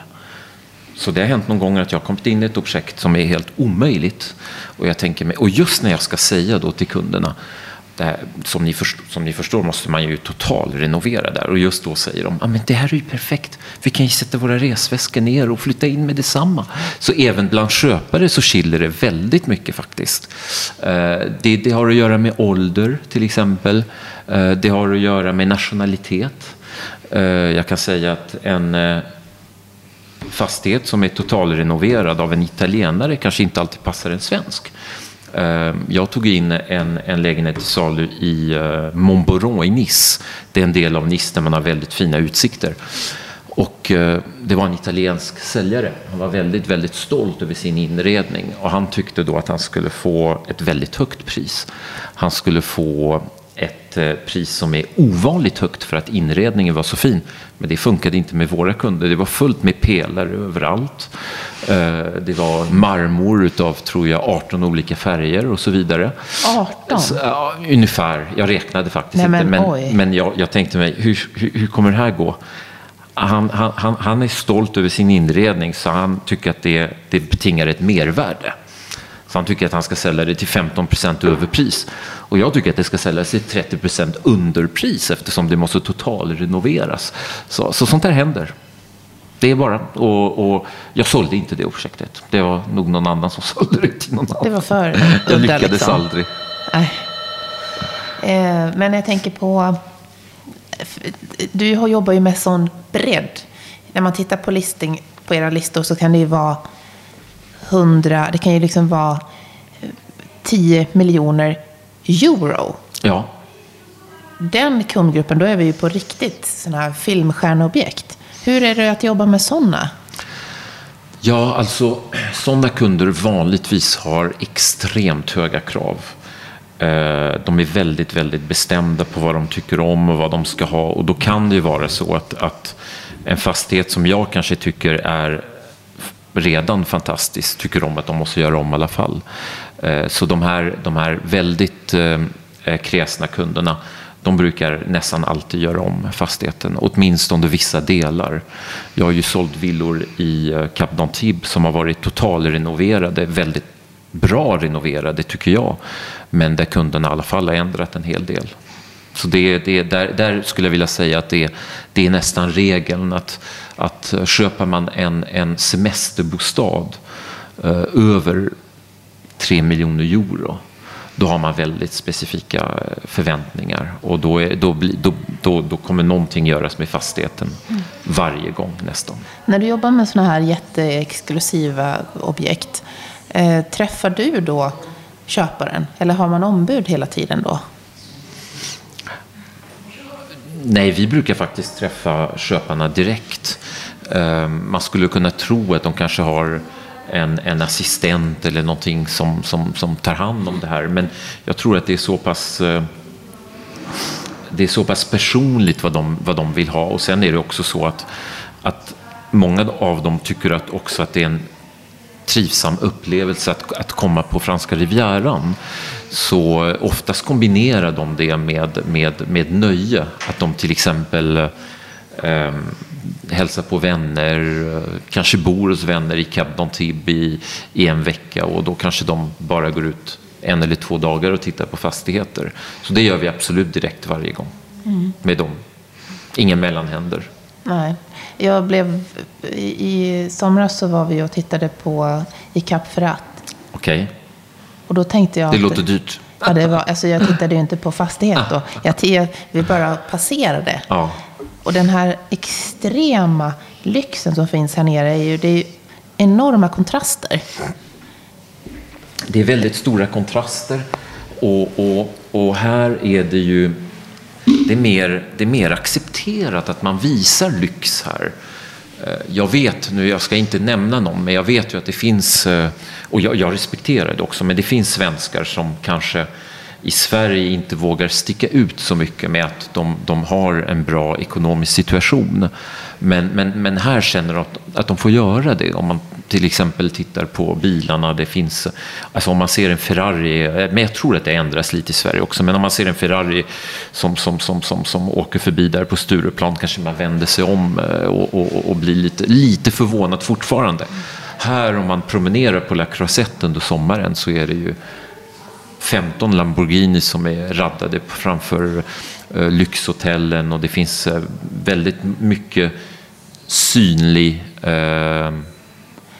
Så det har hänt någon gång att jag har kommit in i ett projekt som är helt omöjligt. Och, jag tänker mig, och just när jag ska säga då till kunderna, det här, som, ni förstår, som ni förstår måste man ju totalrenovera där. Och just då säger de, ah, men det här är ju perfekt. Vi kan ju sätta våra resväskor ner och flytta in med detsamma. Så även bland köpare så skiljer det väldigt mycket faktiskt. Eh, det, det har att göra med ålder till exempel. Eh, det har att göra med nationalitet. Jag kan säga att en fastighet som är totalrenoverad av en italienare kanske inte alltid passar en svensk. Eh, jag tog in en, en lägenhet till salu i eh, Montboron i Nice. Det är en del av Nice där man har väldigt fina utsikter. Och eh, det var en italiensk säljare. Han var väldigt, väldigt stolt över sin inredning. Och han tyckte då att han skulle få ett väldigt högt pris. Han skulle få ett eh, pris som är ovanligt högt för att inredningen var så fin. Men det funkade inte med våra kunder. Det var fullt med pelare överallt. Eh, Det var marmor utav, tror jag, 18 olika färger och så vidare. 18? Så, ja, ungefär. Jag räknade faktiskt Nej, men inte. Men, men jag, jag tänkte mig, hur, hur, hur kommer det här gå? Han, han, han, han är stolt över sin inredning så han tycker att det, det betingar ett mervärde. Så han tycker att han ska sälja det till 15 procent överpris. Och jag tycker att det ska säljas till 30 procent underpris eftersom det måste totalrenoveras. Så, så sånt där händer. Det är bara. Och, och jag sålde inte det projektet. Det var nog någon annan som sålde det till någon annan. Det var för Jag lyckades liksom. aldrig. Eh, Men jag tänker på... Du har- jobbar ju med sån bredd. När man tittar på listing på era listor så kan det ju vara 100, det kan ju liksom vara eh, 10 miljoner euro. Ja, Den kundgruppen, då är vi ju på riktigt sådana här filmstjärneobjekt. Hur är det att jobba med sådana? Ja, alltså sådana kunder vanligtvis har extremt höga krav. Eh, De är väldigt, väldigt bestämda på vad de tycker om och vad de ska ha. Och då kan det ju vara så att, att en fastighet som jag kanske tycker är redan fantastiskt tycker om att de måste göra om i alla fall. Eh, så de här, de här väldigt eh, eh, kräsna kunderna, de brukar nästan alltid göra om fastigheten, åtminstone vissa delar. Jag har ju sålt villor i Cap d'Antibes som har varit totalrenoverade, väldigt bra renoverade tycker jag, men där kunderna i alla fall har ändrat en hel del. Så det, det, där, där skulle jag vilja säga att det, det är nästan regeln att, att köper man en, en semesterbostad eh, över 3 miljoner euro då har man väldigt specifika förväntningar och då, är, då, då, då, då, kommer någonting göras med fastigheten mm. varje gång nästan. När du jobbar med sådana här jätteexklusiva objekt, eh, träffar du då köparen eller har man ombud hela tiden då? Nej, vi brukar faktiskt träffa köparna direkt. Ehm, man skulle kunna tro att de kanske har en, en assistent eller någonting som, som, som tar hand om det här. Men jag tror att det är så pass eh, det är så pass personligt vad de, vad de vill ha och sen är det också så att, att många av dem tycker att också att det är en trivsam upplevelse att, att komma på franska rivieran. Så oftast kombinerar de det med, med, med nöje. Att de till exempel eh, hälsar på vänner, kanske bor hos vänner i Cap d'Antibes i, i en vecka och då kanske de bara går ut en eller två dagar och tittar på fastigheter. Så det gör vi absolut direkt varje gång mm. med dem. Inga mellanhänder. Nej. Jag blev, I somras så var vi och tittade på i Ferrat. Okej. Okay. Och då tänkte jag... Det låter dyrt. Ja, det var, alltså jag tittade ju inte på fastighet då. Jag, vi bara passerade. Ja. Och den här extrema lyxen som finns här nere är ju, det är ju enorma kontraster. Det är väldigt stora kontraster och, och, och här är det ju det är, mer, det är mer accepterat att man visar lyx här. Eh, jag vet, nu jag ska inte nämna någon, men jag vet ju att det finns, eh, och jag, jag respekterar det också, men det finns svenskar som kanske i Sverige inte vågar sticka ut så mycket med att de, de har en bra ekonomisk situation. Men, men, men här känner de att, att de får göra det. Om man till exempel tittar på bilarna, det finns, alltså om man ser en Ferrari, men jag tror att det ändras lite i Sverige också, men om man ser en Ferrari som, som, som, som, som åker förbi där på Stureplan kanske man vänder sig om eh, och, och, och blir lite, lite förvånad fortfarande. Här om man promenerar på La Croisette under sommaren så är det ju 15 Lamborghini som är raddade framför eh, lyxhotellen och det finns eh, väldigt mycket synlig eh,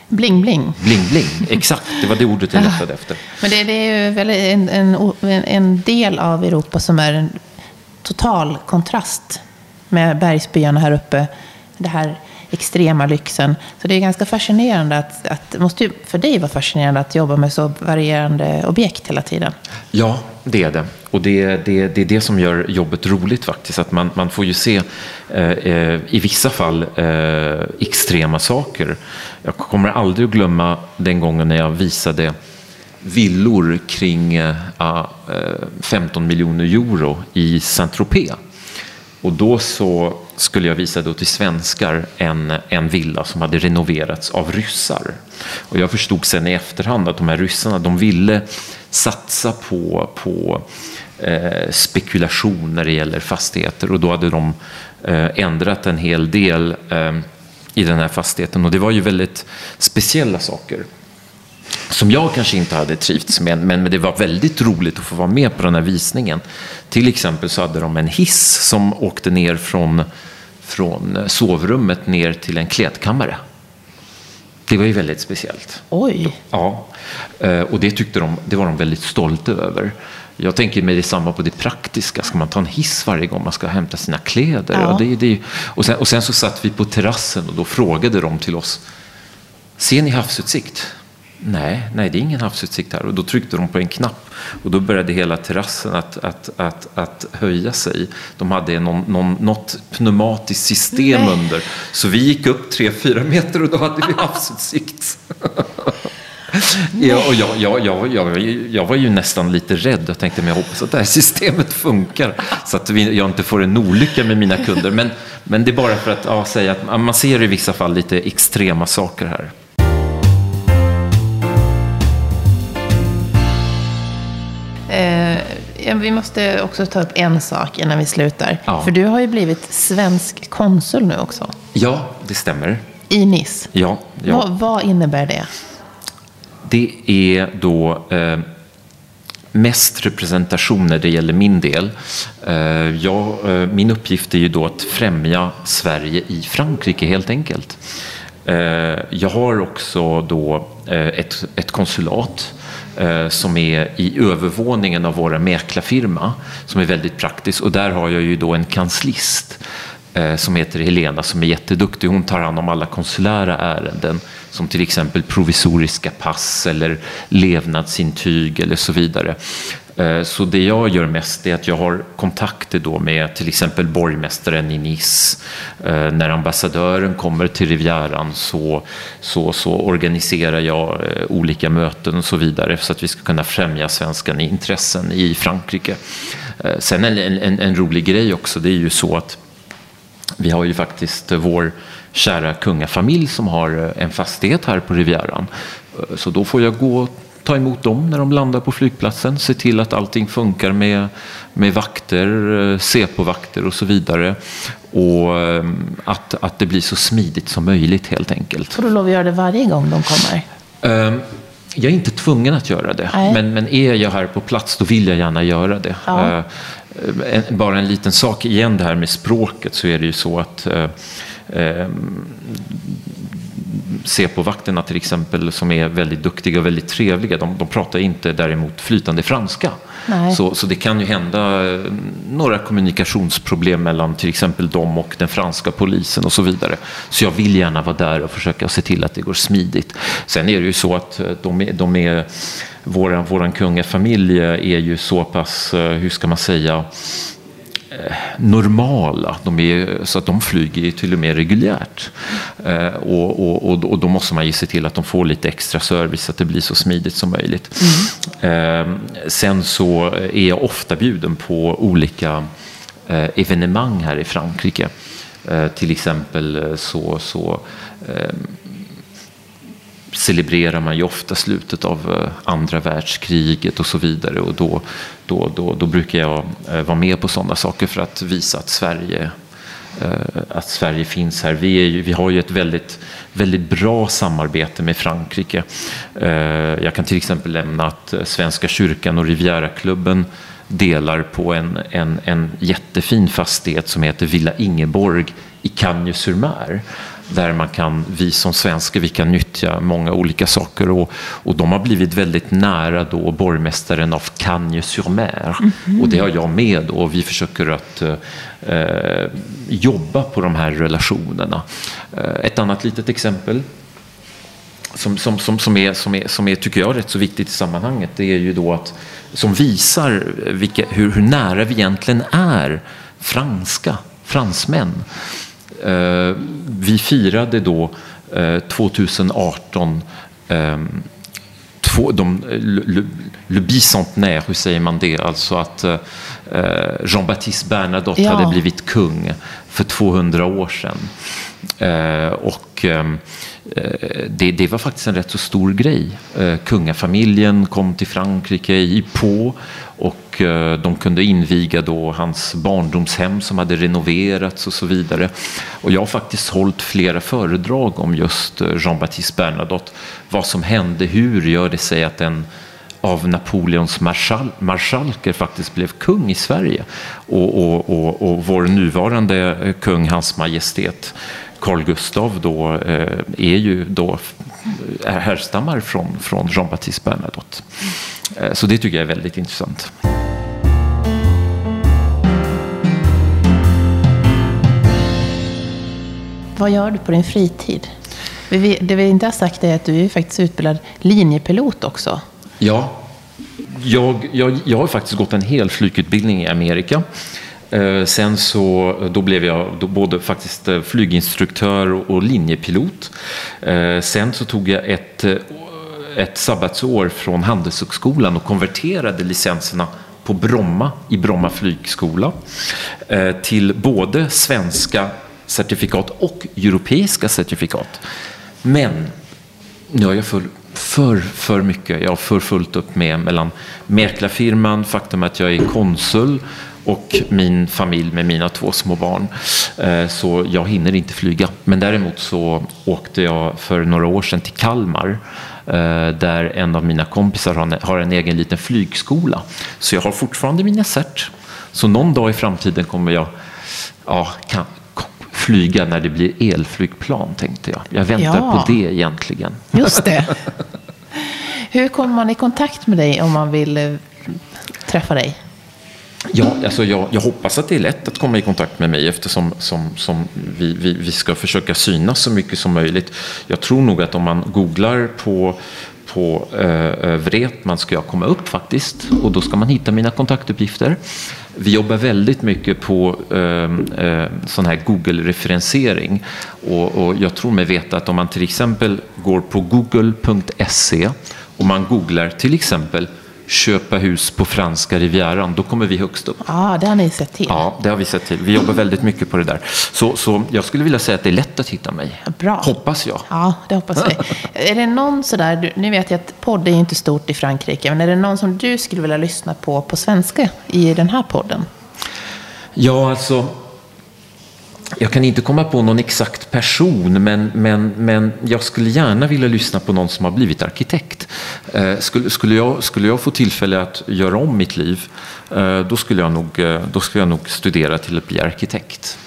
Bling bling. Bling bling, exakt. Det var det ordet jag letade efter. Men det, det är ju väl en, en, en, del av Europa som är en total kontrast med bergsbyarna här uppe. Det här extrema lyxen. Så det är ganska fascinerande att, att det måste ju för dig vara fascinerande att jobba med så varierande objekt hela tiden. Ja, det är det. Och det, det, det är det som gör jobbet roligt faktiskt. Att man, man får ju se eh, eh i vissa fall eh, extrema saker. Jag kommer aldrig att glömma den gången när jag visade villor kring eh, eh 15 miljoner euro i Saint-Tropez. Och då så skulle jag visa då till svenskar en, en villa som hade renoverats av ryssar. Och jag förstod sen i efterhand att de här ryssarna de ville satsa på, på eh, spekulation när det gäller fastigheter. Och då hade de eh, ändrat en hel del eh, i den här fastigheten. Och det var ju väldigt speciella saker som jag kanske inte hade trivts med, men det var väldigt roligt att få vara med på den här visningen. Till exempel så hade de en hiss som åkte ner från, från sovrummet ner till en klädkammare. Det var ju väldigt speciellt. Oj! Ja, eh, och det tyckte de, det var de väldigt stolta över. Jag tänker mig detsamma på det praktiska. Ska man ta en hiss varje gång man ska hämta sina kläder? Ja. Det, det, och, sen, och sen så satt vi på terrassen och då frågade de till oss. Ser ni havsutsikt? Nej, nej, det är ingen havsutsikt här. Och då tryckte de på en knapp och då började hela terrassen att, att, att, att höja sig. De hade någon, någon, något pneumatiskt system nej. under. Så vi gick upp tre fyra meter och då hade vi havsutsikt. ja, och jag, jag, jag, jag, jag var ju nästan lite rädd. Jag tänkte, men jag hoppas att det här systemet funkar så att vi, jag inte får en olycka med mina kunder. Men, men det är bara för att ja, säga att man ser i vissa fall lite extrema saker här. Vi måste också ta upp en sak innan vi slutar. Ja. För du har ju blivit svensk konsul nu också. Ja, det stämmer. I Nice. Ja. ja. Vad, vad innebär det? Det är då eh, mest representation när det gäller min del. Eh, jag, eh, min uppgift är ju då att främja Sverige i Frankrike helt enkelt. Eh, jag har också då ett, ett konsulat Eh, som är i övervåningen av vår mäklarfirma som är väldigt praktisk och där har jag ju då en kanslist eh, som heter Helena som är jätteduktig. Hon tar hand om alla konsulära ärenden som till exempel provisoriska pass eller levnadsintyg eller så vidare. Eh, så det jag gör mest är att jag har kontakter då med till exempel borgmästaren i Nice. Eh, när ambassadören kommer till Rivieran så, så, så organiserar jag eh, olika möten och så vidare så att vi ska kunna främja svenska intressen i Frankrike. Sen en, en, en rolig grej också, det är ju så att vi har ju faktiskt vår kära kungafamilj som har en fastighet här på Rivieran. Så då får jag gå ta emot dem när de landar på flygplatsen, se till att allting funkar med, med vakter, CP-vakter och så vidare. Och att, att det blir så smidigt som möjligt helt enkelt. Får du lov att göra det varje gång de kommer? Um, jag är inte tvungen att göra det, men, men är jag här på plats då vill jag gärna göra det. Ja. Uh, en, bara en liten sak igen det här med språket så är det ju så att uh, um, CP-vakterna till exempel som är väldigt duktiga och väldigt trevliga, de, de pratar inte däremot flytande franska. Så, så det kan ju hända eh, några kommunikationsproblem mellan till exempel dem och den franska polisen och så vidare. Så jag vill gärna vara där och försöka se till att det går smidigt. Sen är det ju så att eh, de är, de är våran, våran kungafamilj är ju så pass, eh, hur ska man säga, Eh, normala. De är, så att de flyger till och med reguljärt. Eh, och, och, och, då måste man ge sig till att de får lite extra service så att det blir så smidigt som möjligt. Mm. Eh, sen så är jag ofta bjuden på olika eh, evenemang här i Frankrike. Eh, till exempel så, så eh, celebrerar man ju ofta slutet av eh, andra världskriget och så vidare. Och då, då, då, då brukar jag eh, vara med på sådana saker för att visa att Sverige, eh, att Sverige finns här. Vi, ju, vi har ju ett väldigt, väldigt bra samarbete med Frankrike. Jag kan till exempel nämna att Svenska kyrkan och Rivieraklubben delar på en, en, en jättefin fastighet som heter Villa Ingeborg i Cagnes-sur-Mer där man kan, vi som svenskar, vi kan nyttja många olika saker och, och de har blivit väldigt nära då borgmästaren av Cagnes-sur-Mer mm -hmm. och det har jag med och vi försöker att eh, jobba på de här relationerna. Eh, ett annat litet exempel som, som, som, som, är, som, är, som är, tycker jag, rätt så viktigt i sammanhanget, det är ju då att som visar vilka, hur, hur nära vi egentligen är franska, fransmän. Eh, vi firade då 2018 eh, ehm, två, de, le, le bicentenaire, hur säger man det? Alltså att eh, Jean-Baptiste Bernadotte ja. hade blivit kung för 200 år sedan. Eh, och eh, Eh, det, det, var faktiskt en rätt så stor grej. Eh, kungafamiljen kom till Frankrike i på och eh, de kunde inviga då hans barndomshem som hade renoverats och så vidare. Och jag har faktiskt hållit flera föredrag om just Jean-Baptiste Bernadotte. Vad som hände, hur gör det sig att en av Napoleons marschal marskalker faktiskt blev kung i Sverige. Och, och, och, och vår nuvarande kung, hans majestät Carl Gustav då eh, är ju då härstammar från, från Jean-Baptiste Bernadotte. Eh, så det tycker jag är väldigt intressant. Vad gör du på din fritid? Det vi inte har sagt är att du är faktiskt utbildad linjepilot också. Ja, jag, jag, jag har faktiskt gått en hel flygutbildning i Amerika. Eh, sen så, eh, då blev jag då både faktiskt eh, flyginstruktör och linjepilot. Sen så tog jag ett, ett sabbatsår från Handelshögskolan och konverterade licenserna på Bromma i Bromma flygskola till både svenska certifikat och europeiska certifikat. Men nu har jag full, för, för mycket. Jag har för fullt upp med mellan mäklarfirman, faktum att jag är konsul och min familj med mina två små barn. Eh, så jag hinner inte flyga. Men däremot så åkte jag för några år sedan till Kalmar där en av mina kompisar har en, har en egen liten flygskola. Så jag har fortfarande mina cert. Så någon dag i framtiden kommer jag ja, kan, flyga när det blir elflygplan, tänkte jag. Jag väntar ja. på det egentligen. Just det. Hur kommer man i kontakt med dig om man vill eh, träffa dig? Ja, alltså jag, jag, hoppas att det är lätt att komma i kontakt med mig eftersom som, som vi, vi, vi, ska försöka synas så mycket som möjligt. Jag tror nog att om man googlar på, på eh, eh Vretman ska jag komma upp faktiskt och då ska man hitta mina kontaktuppgifter. Vi jobbar väldigt mycket på eh, eh, sån här Google-referensering och, och jag tror mig veta att om man till exempel går på google.se och man googlar till exempel köpa hus på franska rivieran, då kommer vi högst upp. Ja, det har ni sett till. Ja, det har vi sett till. Vi jobbar väldigt mycket på det där. Så, så jag skulle vilja säga att det är lätt att hitta mig. Bra. Hoppas jag. Ja, det hoppas vi. är det någon sådär, nu vet jag att podd är inte stort i Frankrike, men är det någon som du skulle vilja lyssna på på svenska i den här podden? Ja, alltså jag kan inte komma på någon exakt person, men, men, men jag skulle gärna vilja lyssna på någon som har blivit arkitekt. Eh, skulle, skulle, jag, skulle jag få tillfälle att göra om mitt liv, eh, då, skulle jag nog, eh, då skulle jag nog studera till att bli arkitekt.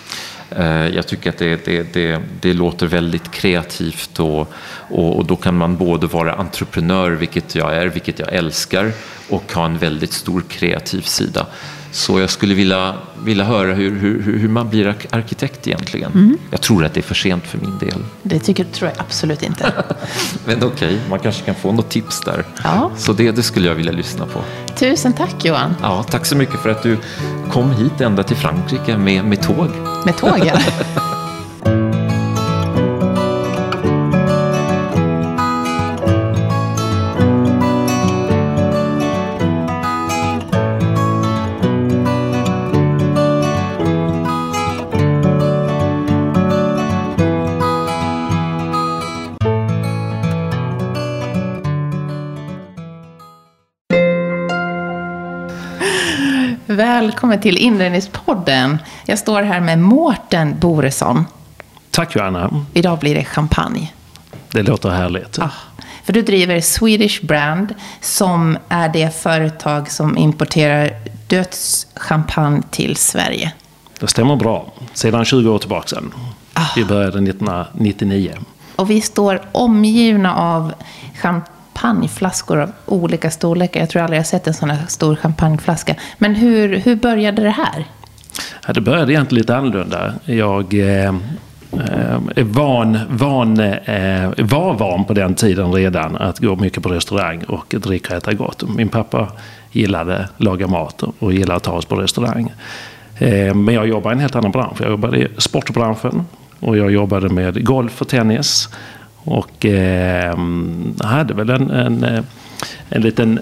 Eh, jag tycker att det, det, det, det låter väldigt kreativt och, och, och, då kan man både vara entreprenör, vilket jag är, vilket jag älskar, och ha en väldigt stor kreativ sida. Så jag skulle vilja, vilja höra hur, hur, hur man blir arkitekt egentligen. Mm. Jag tror att det är för sent för min del. Det tycker, tror jag absolut inte. Men okej, okay, man kanske kan få något tips där. Ja. Så det, det skulle jag vilja lyssna på. Tusen tack Johan. Ja, tack så mycket för att du kom hit ända till Frankrike med, med tåg. Med tågen? Välkommen till Inredningspodden. Jag står här med Mårten Boresson. Tack Johanna. Idag blir det champagne. Det låter härligt. Ah, för du driver Swedish Brand som är det företag som importerar dödschampagne till Sverige. Det stämmer bra. Sedan 20 år tillbaka sedan. Ah. Vi började 1999. Och vi står omgivna av champagne champagneflaskor av olika storlekar. Jag tror aldrig jag sett en sån här stor champagneflaska. Men hur, hur började det här? Ja, det började egentligen lite annorlunda. Jag eh, eh, van, van, eh, var van på den tiden redan att gå mycket på restaurang och dricka och äta gott. Min pappa gillade att laga mat och gillade att ta oss på restaurang. Eh, men jag jobbade i en helt annan bransch. Jag jobbade i sportbranschen och jag jobbade med golf och tennis. Och eh, hade väl en, en, eh, en liten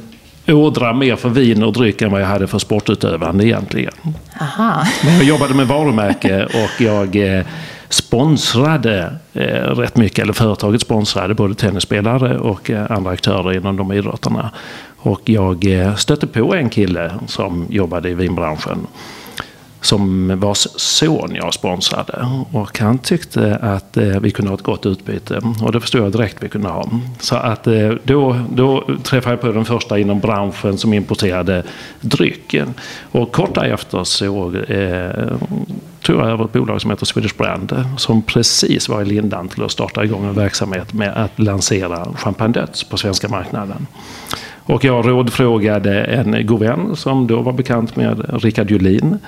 ådra mer för vin och dryck än vad jag hade för sportutövande egentligen. Aha. Men jag jobbade med varumärke och jag eh, sponsrade eh, rätt mycket, eller företaget sponsrade både tennisspelare och eh, andra aktörer inom de idrotterna. Och jag eh, stötte på en kille som jobbade i vinbranschen som vars son jag sponsrade. Och han tyckte att eh, vi kunde ha ett gott utbyte. Och det förstod jag direkt vi kunde ha. Så att eh, då, då träffade jag på den första inom branschen som importerade dryck. Och kort därefter så eh, tog jag över ett bolag som heter Swedish Brand. Som precis var i lindan till att starta igång en verksamhet med att lansera Champagne Döds på svenska marknaden. Och jag rådfrågade en god vän som då var bekant med Rickard Julin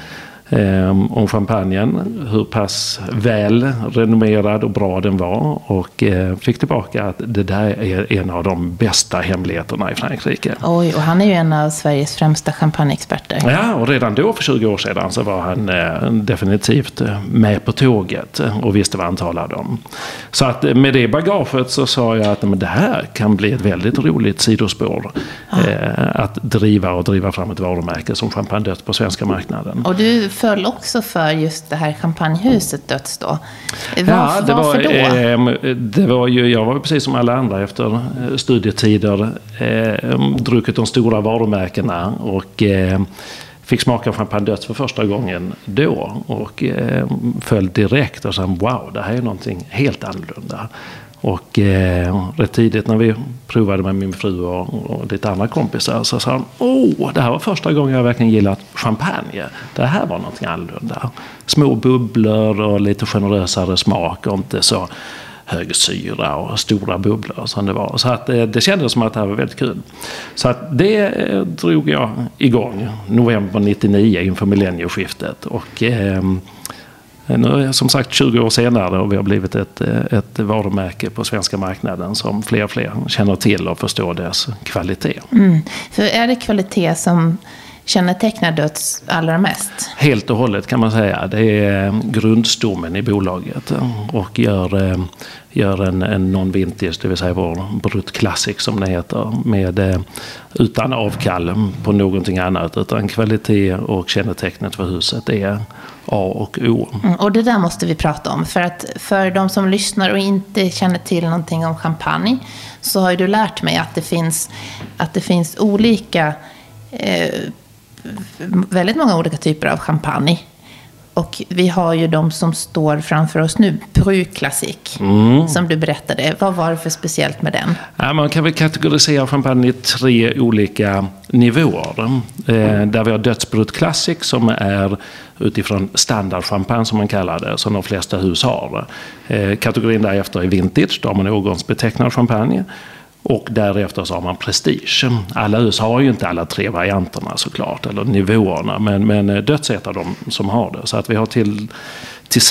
Ehm, om champagnen. Hur pass väl renommerad och bra den var. Och eh, fick tillbaka att det där är en av de bästa hemligheterna i Frankrike. Oj, och han är ju en av Sveriges främsta champagneexperter. Ja, och redan då för 20 år sedan så var han eh, definitivt eh, med på tåget och visste vad han talade om. Så att med det bagaget så sa jag att men det här kan bli ett väldigt roligt sidospår. Ah. att driva och driva fram ett varumärke som Champagne Dött på svenska marknaden. Och du föll också för just det här champagnehuset Döds då. Var, ja, det var, då? Eh, det var ju, jag var precis som alla andra efter eh, studietider eh, druckit de stora varumärkena och eh, fick smaka champagne Döds för första gången då och eh, föll direkt och sa wow, det här är någonting helt annorlunda. Och eh, rätt tidigt när vi provade med min fru och, och lite andra kompisar så sa de Åh, det här var första gången jag verkligen gillat champagne. Det här var någonting annorlunda. Små bubblor och lite generösare smak och inte så hög syra och stora bubblor som det var. Så att det, eh, det kändes som att det här var väldigt kul. Så att det eh, drog jag igång november 99 inför millennieskiftet. Och, eh, nu är som sagt 20 år senare och vi har blivit ett, eh, ett varumärke på svenska marknaden som fler och fler känner till och förstår dess kvalitet. Mm. För är det kvalitet som kännetecknar Döds allra mest? Helt och hållet kan man säga. Det är grundstommen i bolaget och gör, eh, gör en, en non-vintage, det vill säga vår Brut Classic som det heter, med, eh, utan avkall på någonting annat. Utan kvalitet och kännetecknet för huset är A och O. Mm, och det där måste vi prata om. För att för de som lyssnar och inte känner till någonting om champagne så har ju du lärt mig att det finns, att det finns olika eh, väldigt många olika typer av champagne. Och vi har ju de som står framför oss nu, Bru Classic, mm. som du berättade. Vad var det för speciellt med den? Ja, man kan väl kategorisera champagne i tre olika nivåer. Eh, där vi har Dödsbrut Classic som är utifrån standardchampagne som man kallar det, som de flesta hus har. Eh, kategorin därefter är vintage, då har man årgångsbetecknad champagne. Och därefter så har man prestige. Alla hus har ju inte alla tre varianterna såklart, eller nivåerna. Men, men eh, Döds är ett av de som har det. Så att vi har till, till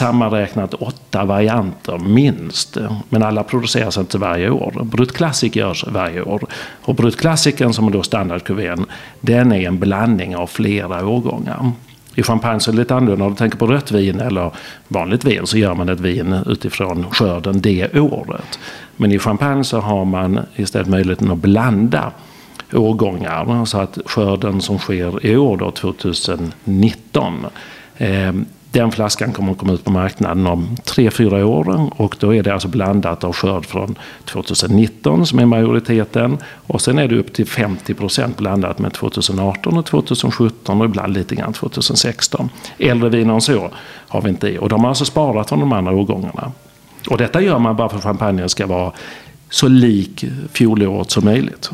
åtta varianter minst. Men alla produceras inte varje år. Brut Classic görs varje år. Och Brut Classicen som är då standardkuvén, den är en blandning av flera årgångar. I champagne så är det lite annorlunda. Om du tänker på rött vin eller vanligt vin så gör man ett vin utifrån skörden det året. Men i champagne så har man istället möjligheten att blanda årgångar. Så att skörden som sker i år, då, 2019, den flaskan kommer att komma ut på marknaden om 3-4 år och då är det alltså blandat av skörd från 2019 som är majoriteten och sen är det upp till 50 procent blandat med 2018 och 2017 och ibland lite grann 2016. Äldre viner än så har vi inte i och de har alltså sparat från de andra årgångarna. Och detta gör man bara för att champagnen ska vara så lik fjolåret som möjligt.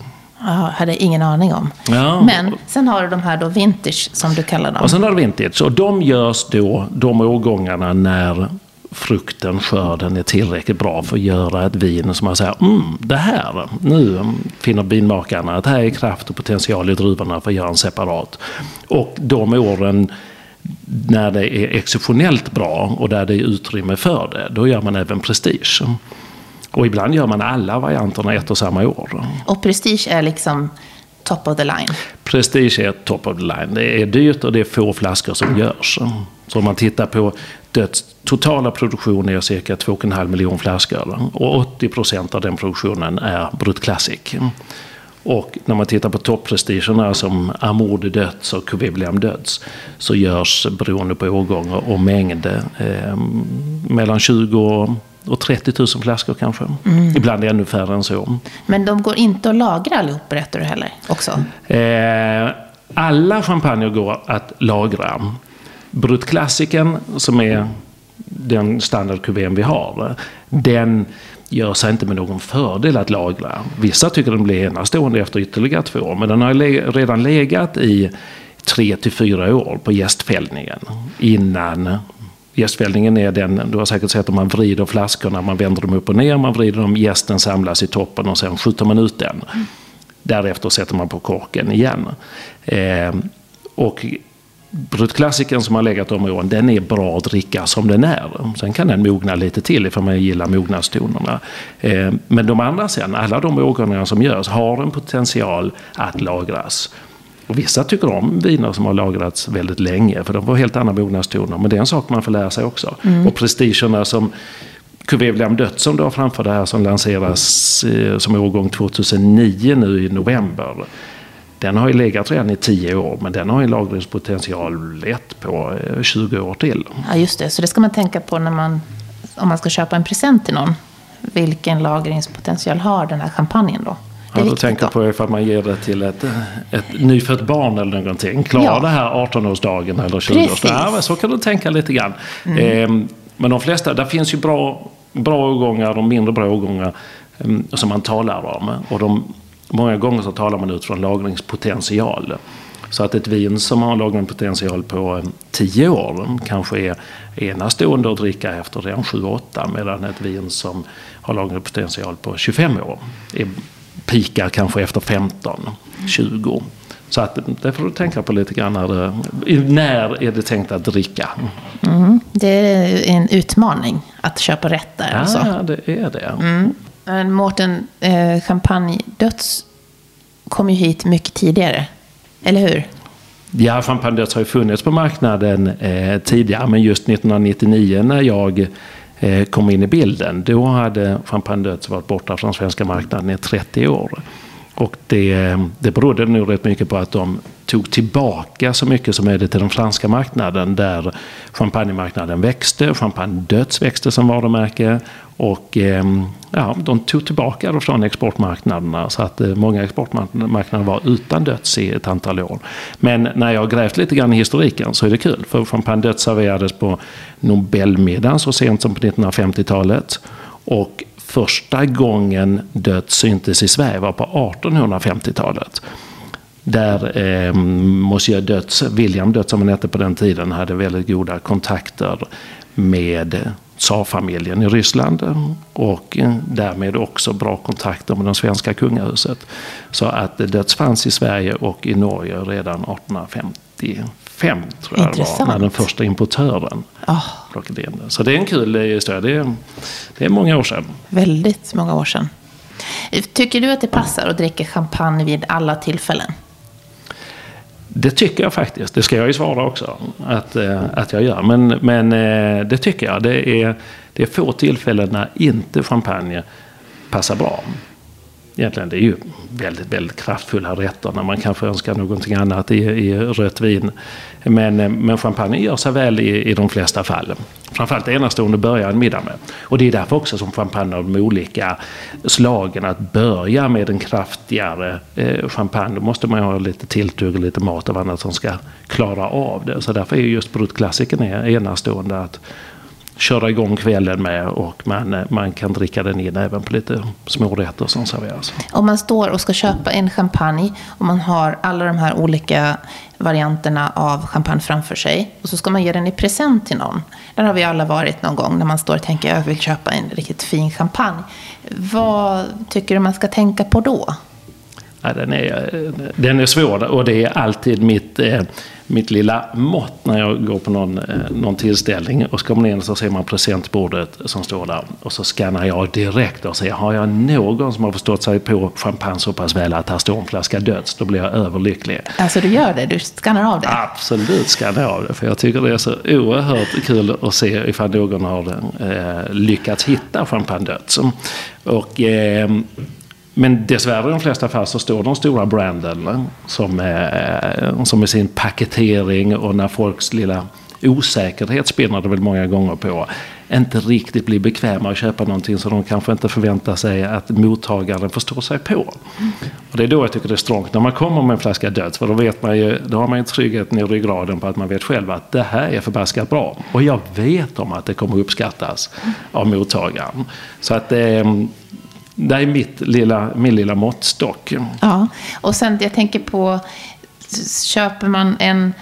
Hade ingen aning om. Ja. Men sen har du de här då vintage som du kallar dem. Och sen har du vintage. Och de görs då, de årgångarna när frukten, skörden är tillräckligt bra för att göra ett vin som man säger, mm, det här, nu finner vinmakarna att här är kraft och potential i druvorna för att göra en separat. Och de åren när det är exceptionellt bra och där det är utrymme för det, då gör man även prestige. Och ibland gör man alla varianterna ett och samma år. Och prestige är liksom top of the line? Prestige är top of the line. Det är dyrt och det är få flaskor som görs. Så om man tittar på Döds totala produktion är cirka 2,5 miljoner flaskor. Och 80 procent av den produktionen är Brut Classic. Och när man tittar på topprestigerna som Amour de Döds och Cuvée Döds så görs beroende på årgång och mängd eh, mellan 20 och 30 000 flaskor kanske. Mm. Ibland ännu färre än så. Men de går inte att lagra allihop berättar du heller också? Eh, alla champagner går att lagra. Brut Classicen som är den standardkuvén vi har. Den gör sig inte med någon fördel att lagra. Vissa tycker den blir enastående efter ytterligare två år. Men den har redan legat i tre till fyra år på gästfällningen. Innan Gästfällningen är den, du har säkert sett om man vrider flaskorna, man vänder dem upp och ner, man vrider dem, gästen samlas i toppen och sen skjuter man ut den. Därefter sätter man på korken igen. Eh, och Brutklassikern som har legat de åren, den är bra att dricka som den är. Sen kan den mogna lite till ifall man gillar mognadstonerna. Eh, men de andra sen, alla de årgångarna som görs, har en potential att lagras. Och vissa tycker om viner som har lagrats väldigt länge, för de får helt andra mognadstoner. Men det är en sak man får lära sig också. Mm. Och prestigerna som Cuvée William Dött som du har framför det här som lanseras eh, som årgång 2009 nu i november. Den har ju legat redan i 10 år men den har ju lagringspotential lätt på 20 eh, år till. Ja just det, så det ska man tänka på när man, om man ska köpa en present till någon. Vilken lagringspotential har den här champagnen då? Ja, då tänker på ifall man ger det till ett, ett nyfött barn eller någonting. Klarar ja. det här 18-årsdagen eller 20-årsdagen? Ja, så kan du tänka lite grann. Mm. Eh, men de flesta, där finns ju bra bra årgångar och mindre bra årgångar mm, som man talar om. Och de, många gånger så talar man utifrån lagringspotential. Så att ett vin som har lagringspotential på 10 år kanske är enastående att dricka efter redan 7-8 medan ett vin som har lagringspotential på 25 år är, pikar kanske efter 15-20. Så att det får du tänka på lite grann. När, det, när är det tänkt att dricka? Mm, det är en utmaning att köpa rätt där. Ja, alltså. det är det. Mm. Mårten, eh, champagne-döds kom ju hit mycket tidigare. Eller hur? Ja, Champagne Döds har ju funnits på marknaden eh, tidigare. Men just 1999 när jag Eh, kom in i bilden. Då hade Champagne Döds varit borta från svenska marknaden i 30 år. Och det, det berodde nog rätt mycket på att de tog tillbaka så mycket som möjligt till den franska marknaden där champagnemarknaden växte, Champagne Döds växte som varumärke. Och ehm, ja, de tog tillbaka det från exportmarknaderna. Så att eh, många exportmarknader var utan Döds i ett antal år. Men när jag grävt lite grann i historiken så är det kul. För Champagne Döds serverades på Nobelmiddagen så sent som på 1950-talet och första gången döds syntes i Sverige var på 1850-talet. Där eh, Monsieur Döds, William Döds som han hette på den tiden, hade väldigt goda kontakter med tsarfamiljen i Ryssland och därmed också bra kontakter med det svenska kungahuset. Så att Döds fanns i Sverige och i Norge redan 1850 1995 tror jag det var, när den första importören oh. plockade in den. Så det är en kul historia. Det är, det är många år sedan. Väldigt många år sedan. Tycker du att det passar att dricka champagne vid alla tillfällen? Det tycker jag faktiskt. Det ska jag ju svara också. Att, eh, att jag gör. Men, men eh, det tycker jag. Det är, det är få tillfällen när inte champagne passar bra egentligen det är ju väldigt, väldigt kraftfulla rätter när man kanske önskar någonting annat i, i rött vin. Men, eh, men champagne gör sig väl i, i de flesta fall. Framförallt enastående börja en middag med. Och det är därför också som champagne av de olika slagen. Att börja med en kraftigare eh, champagne, då måste man ha lite tilltugg och lite mat och annat som ska klara av det. Så därför är just Brut-klassikern enastående. Att köra igång kvällen med och man, man kan dricka den in även på lite smårätter som serveras. Om man står och ska köpa en champagne och man har alla de här olika varianterna av champagne framför sig och så ska man ge den i present till någon. Där har vi alla varit någon gång när man står och tänker att jag vill köpa en riktigt fin champagne. Vad tycker du man ska tänka på då? Ja, den, är, den är svår och det är alltid mitt, eh, mitt lilla mått när jag går på någon, eh, någon tillställning. Och så kommer man in och så ser man presentbordet som står där. Och så skannar jag direkt och ser, har jag någon som har förstått sig på champagne så pass väl att här står en flaska döds, då blir jag överlycklig. Alltså du gör det? Du skannar av det? Absolut skannar jag av det. För jag tycker det är så oerhört kul att se ifall någon har eh, lyckats hitta champagne döds. Och eh, men dessvärre i de flesta fall så står de stora branden som, är, som med sin paketering och när folks lilla osäkerhet spinner det väl många gånger på inte riktigt blir bekväma att köpa någonting som de kanske inte förväntar sig att mottagaren förstår sig på. Och det är då jag tycker det är strångt när man kommer med en flaska döds för då, vet man ju, då har man ju tryggheten i ryggraden på att man vet själv att det här är förbaskat bra. Och jag vet om att det kommer uppskattas av mottagaren. Så att eh, det är mitt lilla, min lilla måttstock. Ja, och sen jag tänker på, köper man en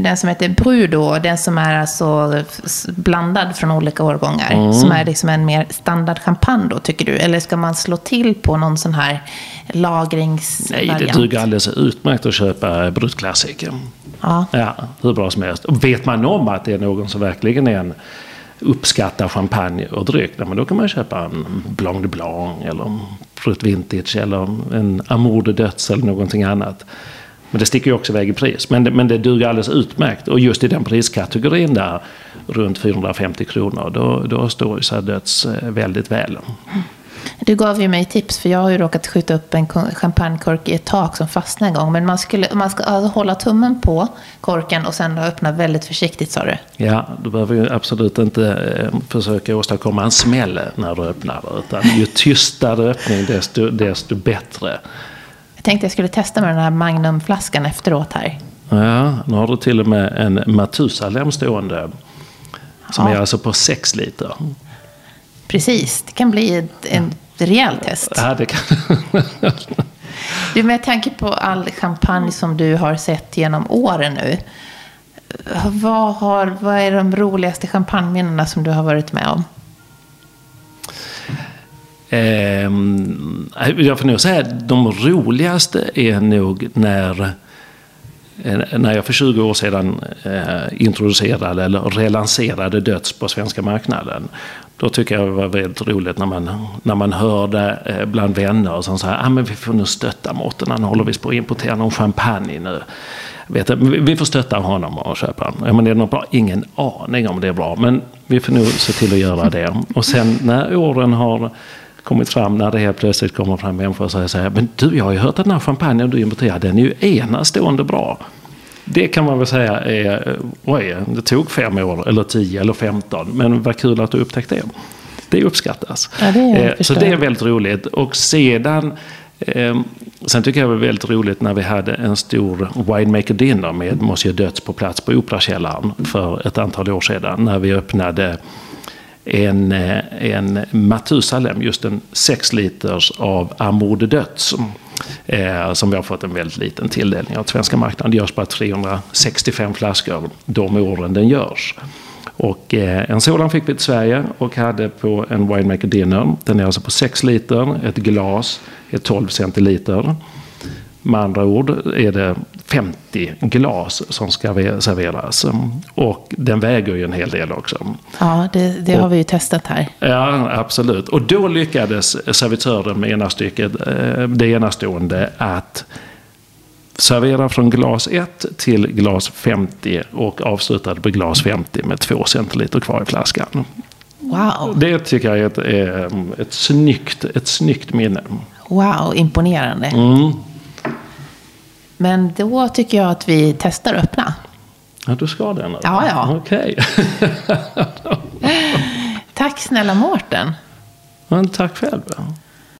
den som heter Bru då, den som är alltså blandad från olika årgångar. Mm. Som är liksom en mer standard champagne då, tycker du? Eller ska man slå till på någon sån här lagringsvariant? Nej, det duger alldeles utmärkt att köpa Brut Classic. Ja. ja, hur bra som helst. Och vet man om att det är någon som verkligen är en uppskattar champagne och dryck, men då kan man köpa en Blanc de Blanc eller en Fruit Vintage eller en Amour de Döds eller någonting annat. Men det sticker ju också iväg i pris. Men det, men det duger alldeles utmärkt. Och just i den priskategorin där, runt 450 kronor, då, då står ju Döds eh, väldigt väl. Du gav ju mig tips, för jag har ju råkat skjuta upp en champagnekork i ett tak som fastnade en gång. Men man, skulle, man ska alltså hålla tummen på korken och sen öppna väldigt försiktigt, sa du? Ja, du behöver ju absolut inte eh, försöka åstadkomma en smäll när du öppnar. Utan ju tystare öppning, desto, desto bättre. Jag tänkte jag skulle testa med den här Magnumflaskan efteråt här. Ja, nu har du till och med en Matusalem stående. Som ja. är alltså på 6 liter. Precis, det kan bli ett, en rejäl test. Ja, det kan... Du, med tanke på all champagne som du har sett genom åren nu. Vad, har, vad är de roligaste champagneminnena som du har varit med om? Ehm, jag får nog säga att de roligaste är nog när eh, när jag för 20 år sedan eh, introducerade eller relanserade döds på svenska marknaden. Då tycker jag det var väldigt roligt när man, när man hörde eh, bland vänner som sa ah, men vi får nu stötta Mårten, han håller visst på att importera någon champagne nu. Vet, vi får stötta honom och köpa den. Ja, men är det något bra? Ingen aning om det är bra, men vi får nog se till att göra det. Och sen när åren har kommit fram när det helt plötsligt kommer fram människor och säger men du jag har ju hört att den här champagnen du importerar den är ju enastående bra. Det kan man väl säga är, oj, det tog fem år eller tio eller femton. Men vad kul att du upptäckte det. Det uppskattas. Ja, det är, eh, så det är väldigt roligt. Och sedan eh, Sen tycker jag det var väldigt roligt när vi hade en stor winemaker dinner med Monsieur Döds på plats på Operakällaren för ett antal år sedan. När vi öppnade en, eh, en Matusalem, just en 6 liters av Amour de Döds. Eh, som vi har fått en väldigt liten tilldelning av svenska marknaden. Det görs bara 365 flaskor de åren den görs. Och eh, en sådan fick vi till Sverige och hade på en Winemaker Dinner. Den är alltså på 6 liter, ett glas är 12 centiliter. Med andra ord är det 50 glas som ska serveras. Och den väger ju en hel del också. Ja, det, det har vi ju testat här. Ja, absolut. Och då lyckades servitören med ena stycket, eh, det enastående att servera från glas 1 till glas 50 och avslutade på glas 50 med 2 centiliter kvar i flaskan. Wow. Det tycker jag är ett, eh, ett, snyggt, ett snyggt minne. Wow, imponerande. Mm. Men då tycker jag att vi testar att öppna. Ja, du ska det? Nu. Ja, ja. Okej. Tack snälla Mårten. Men tack själv.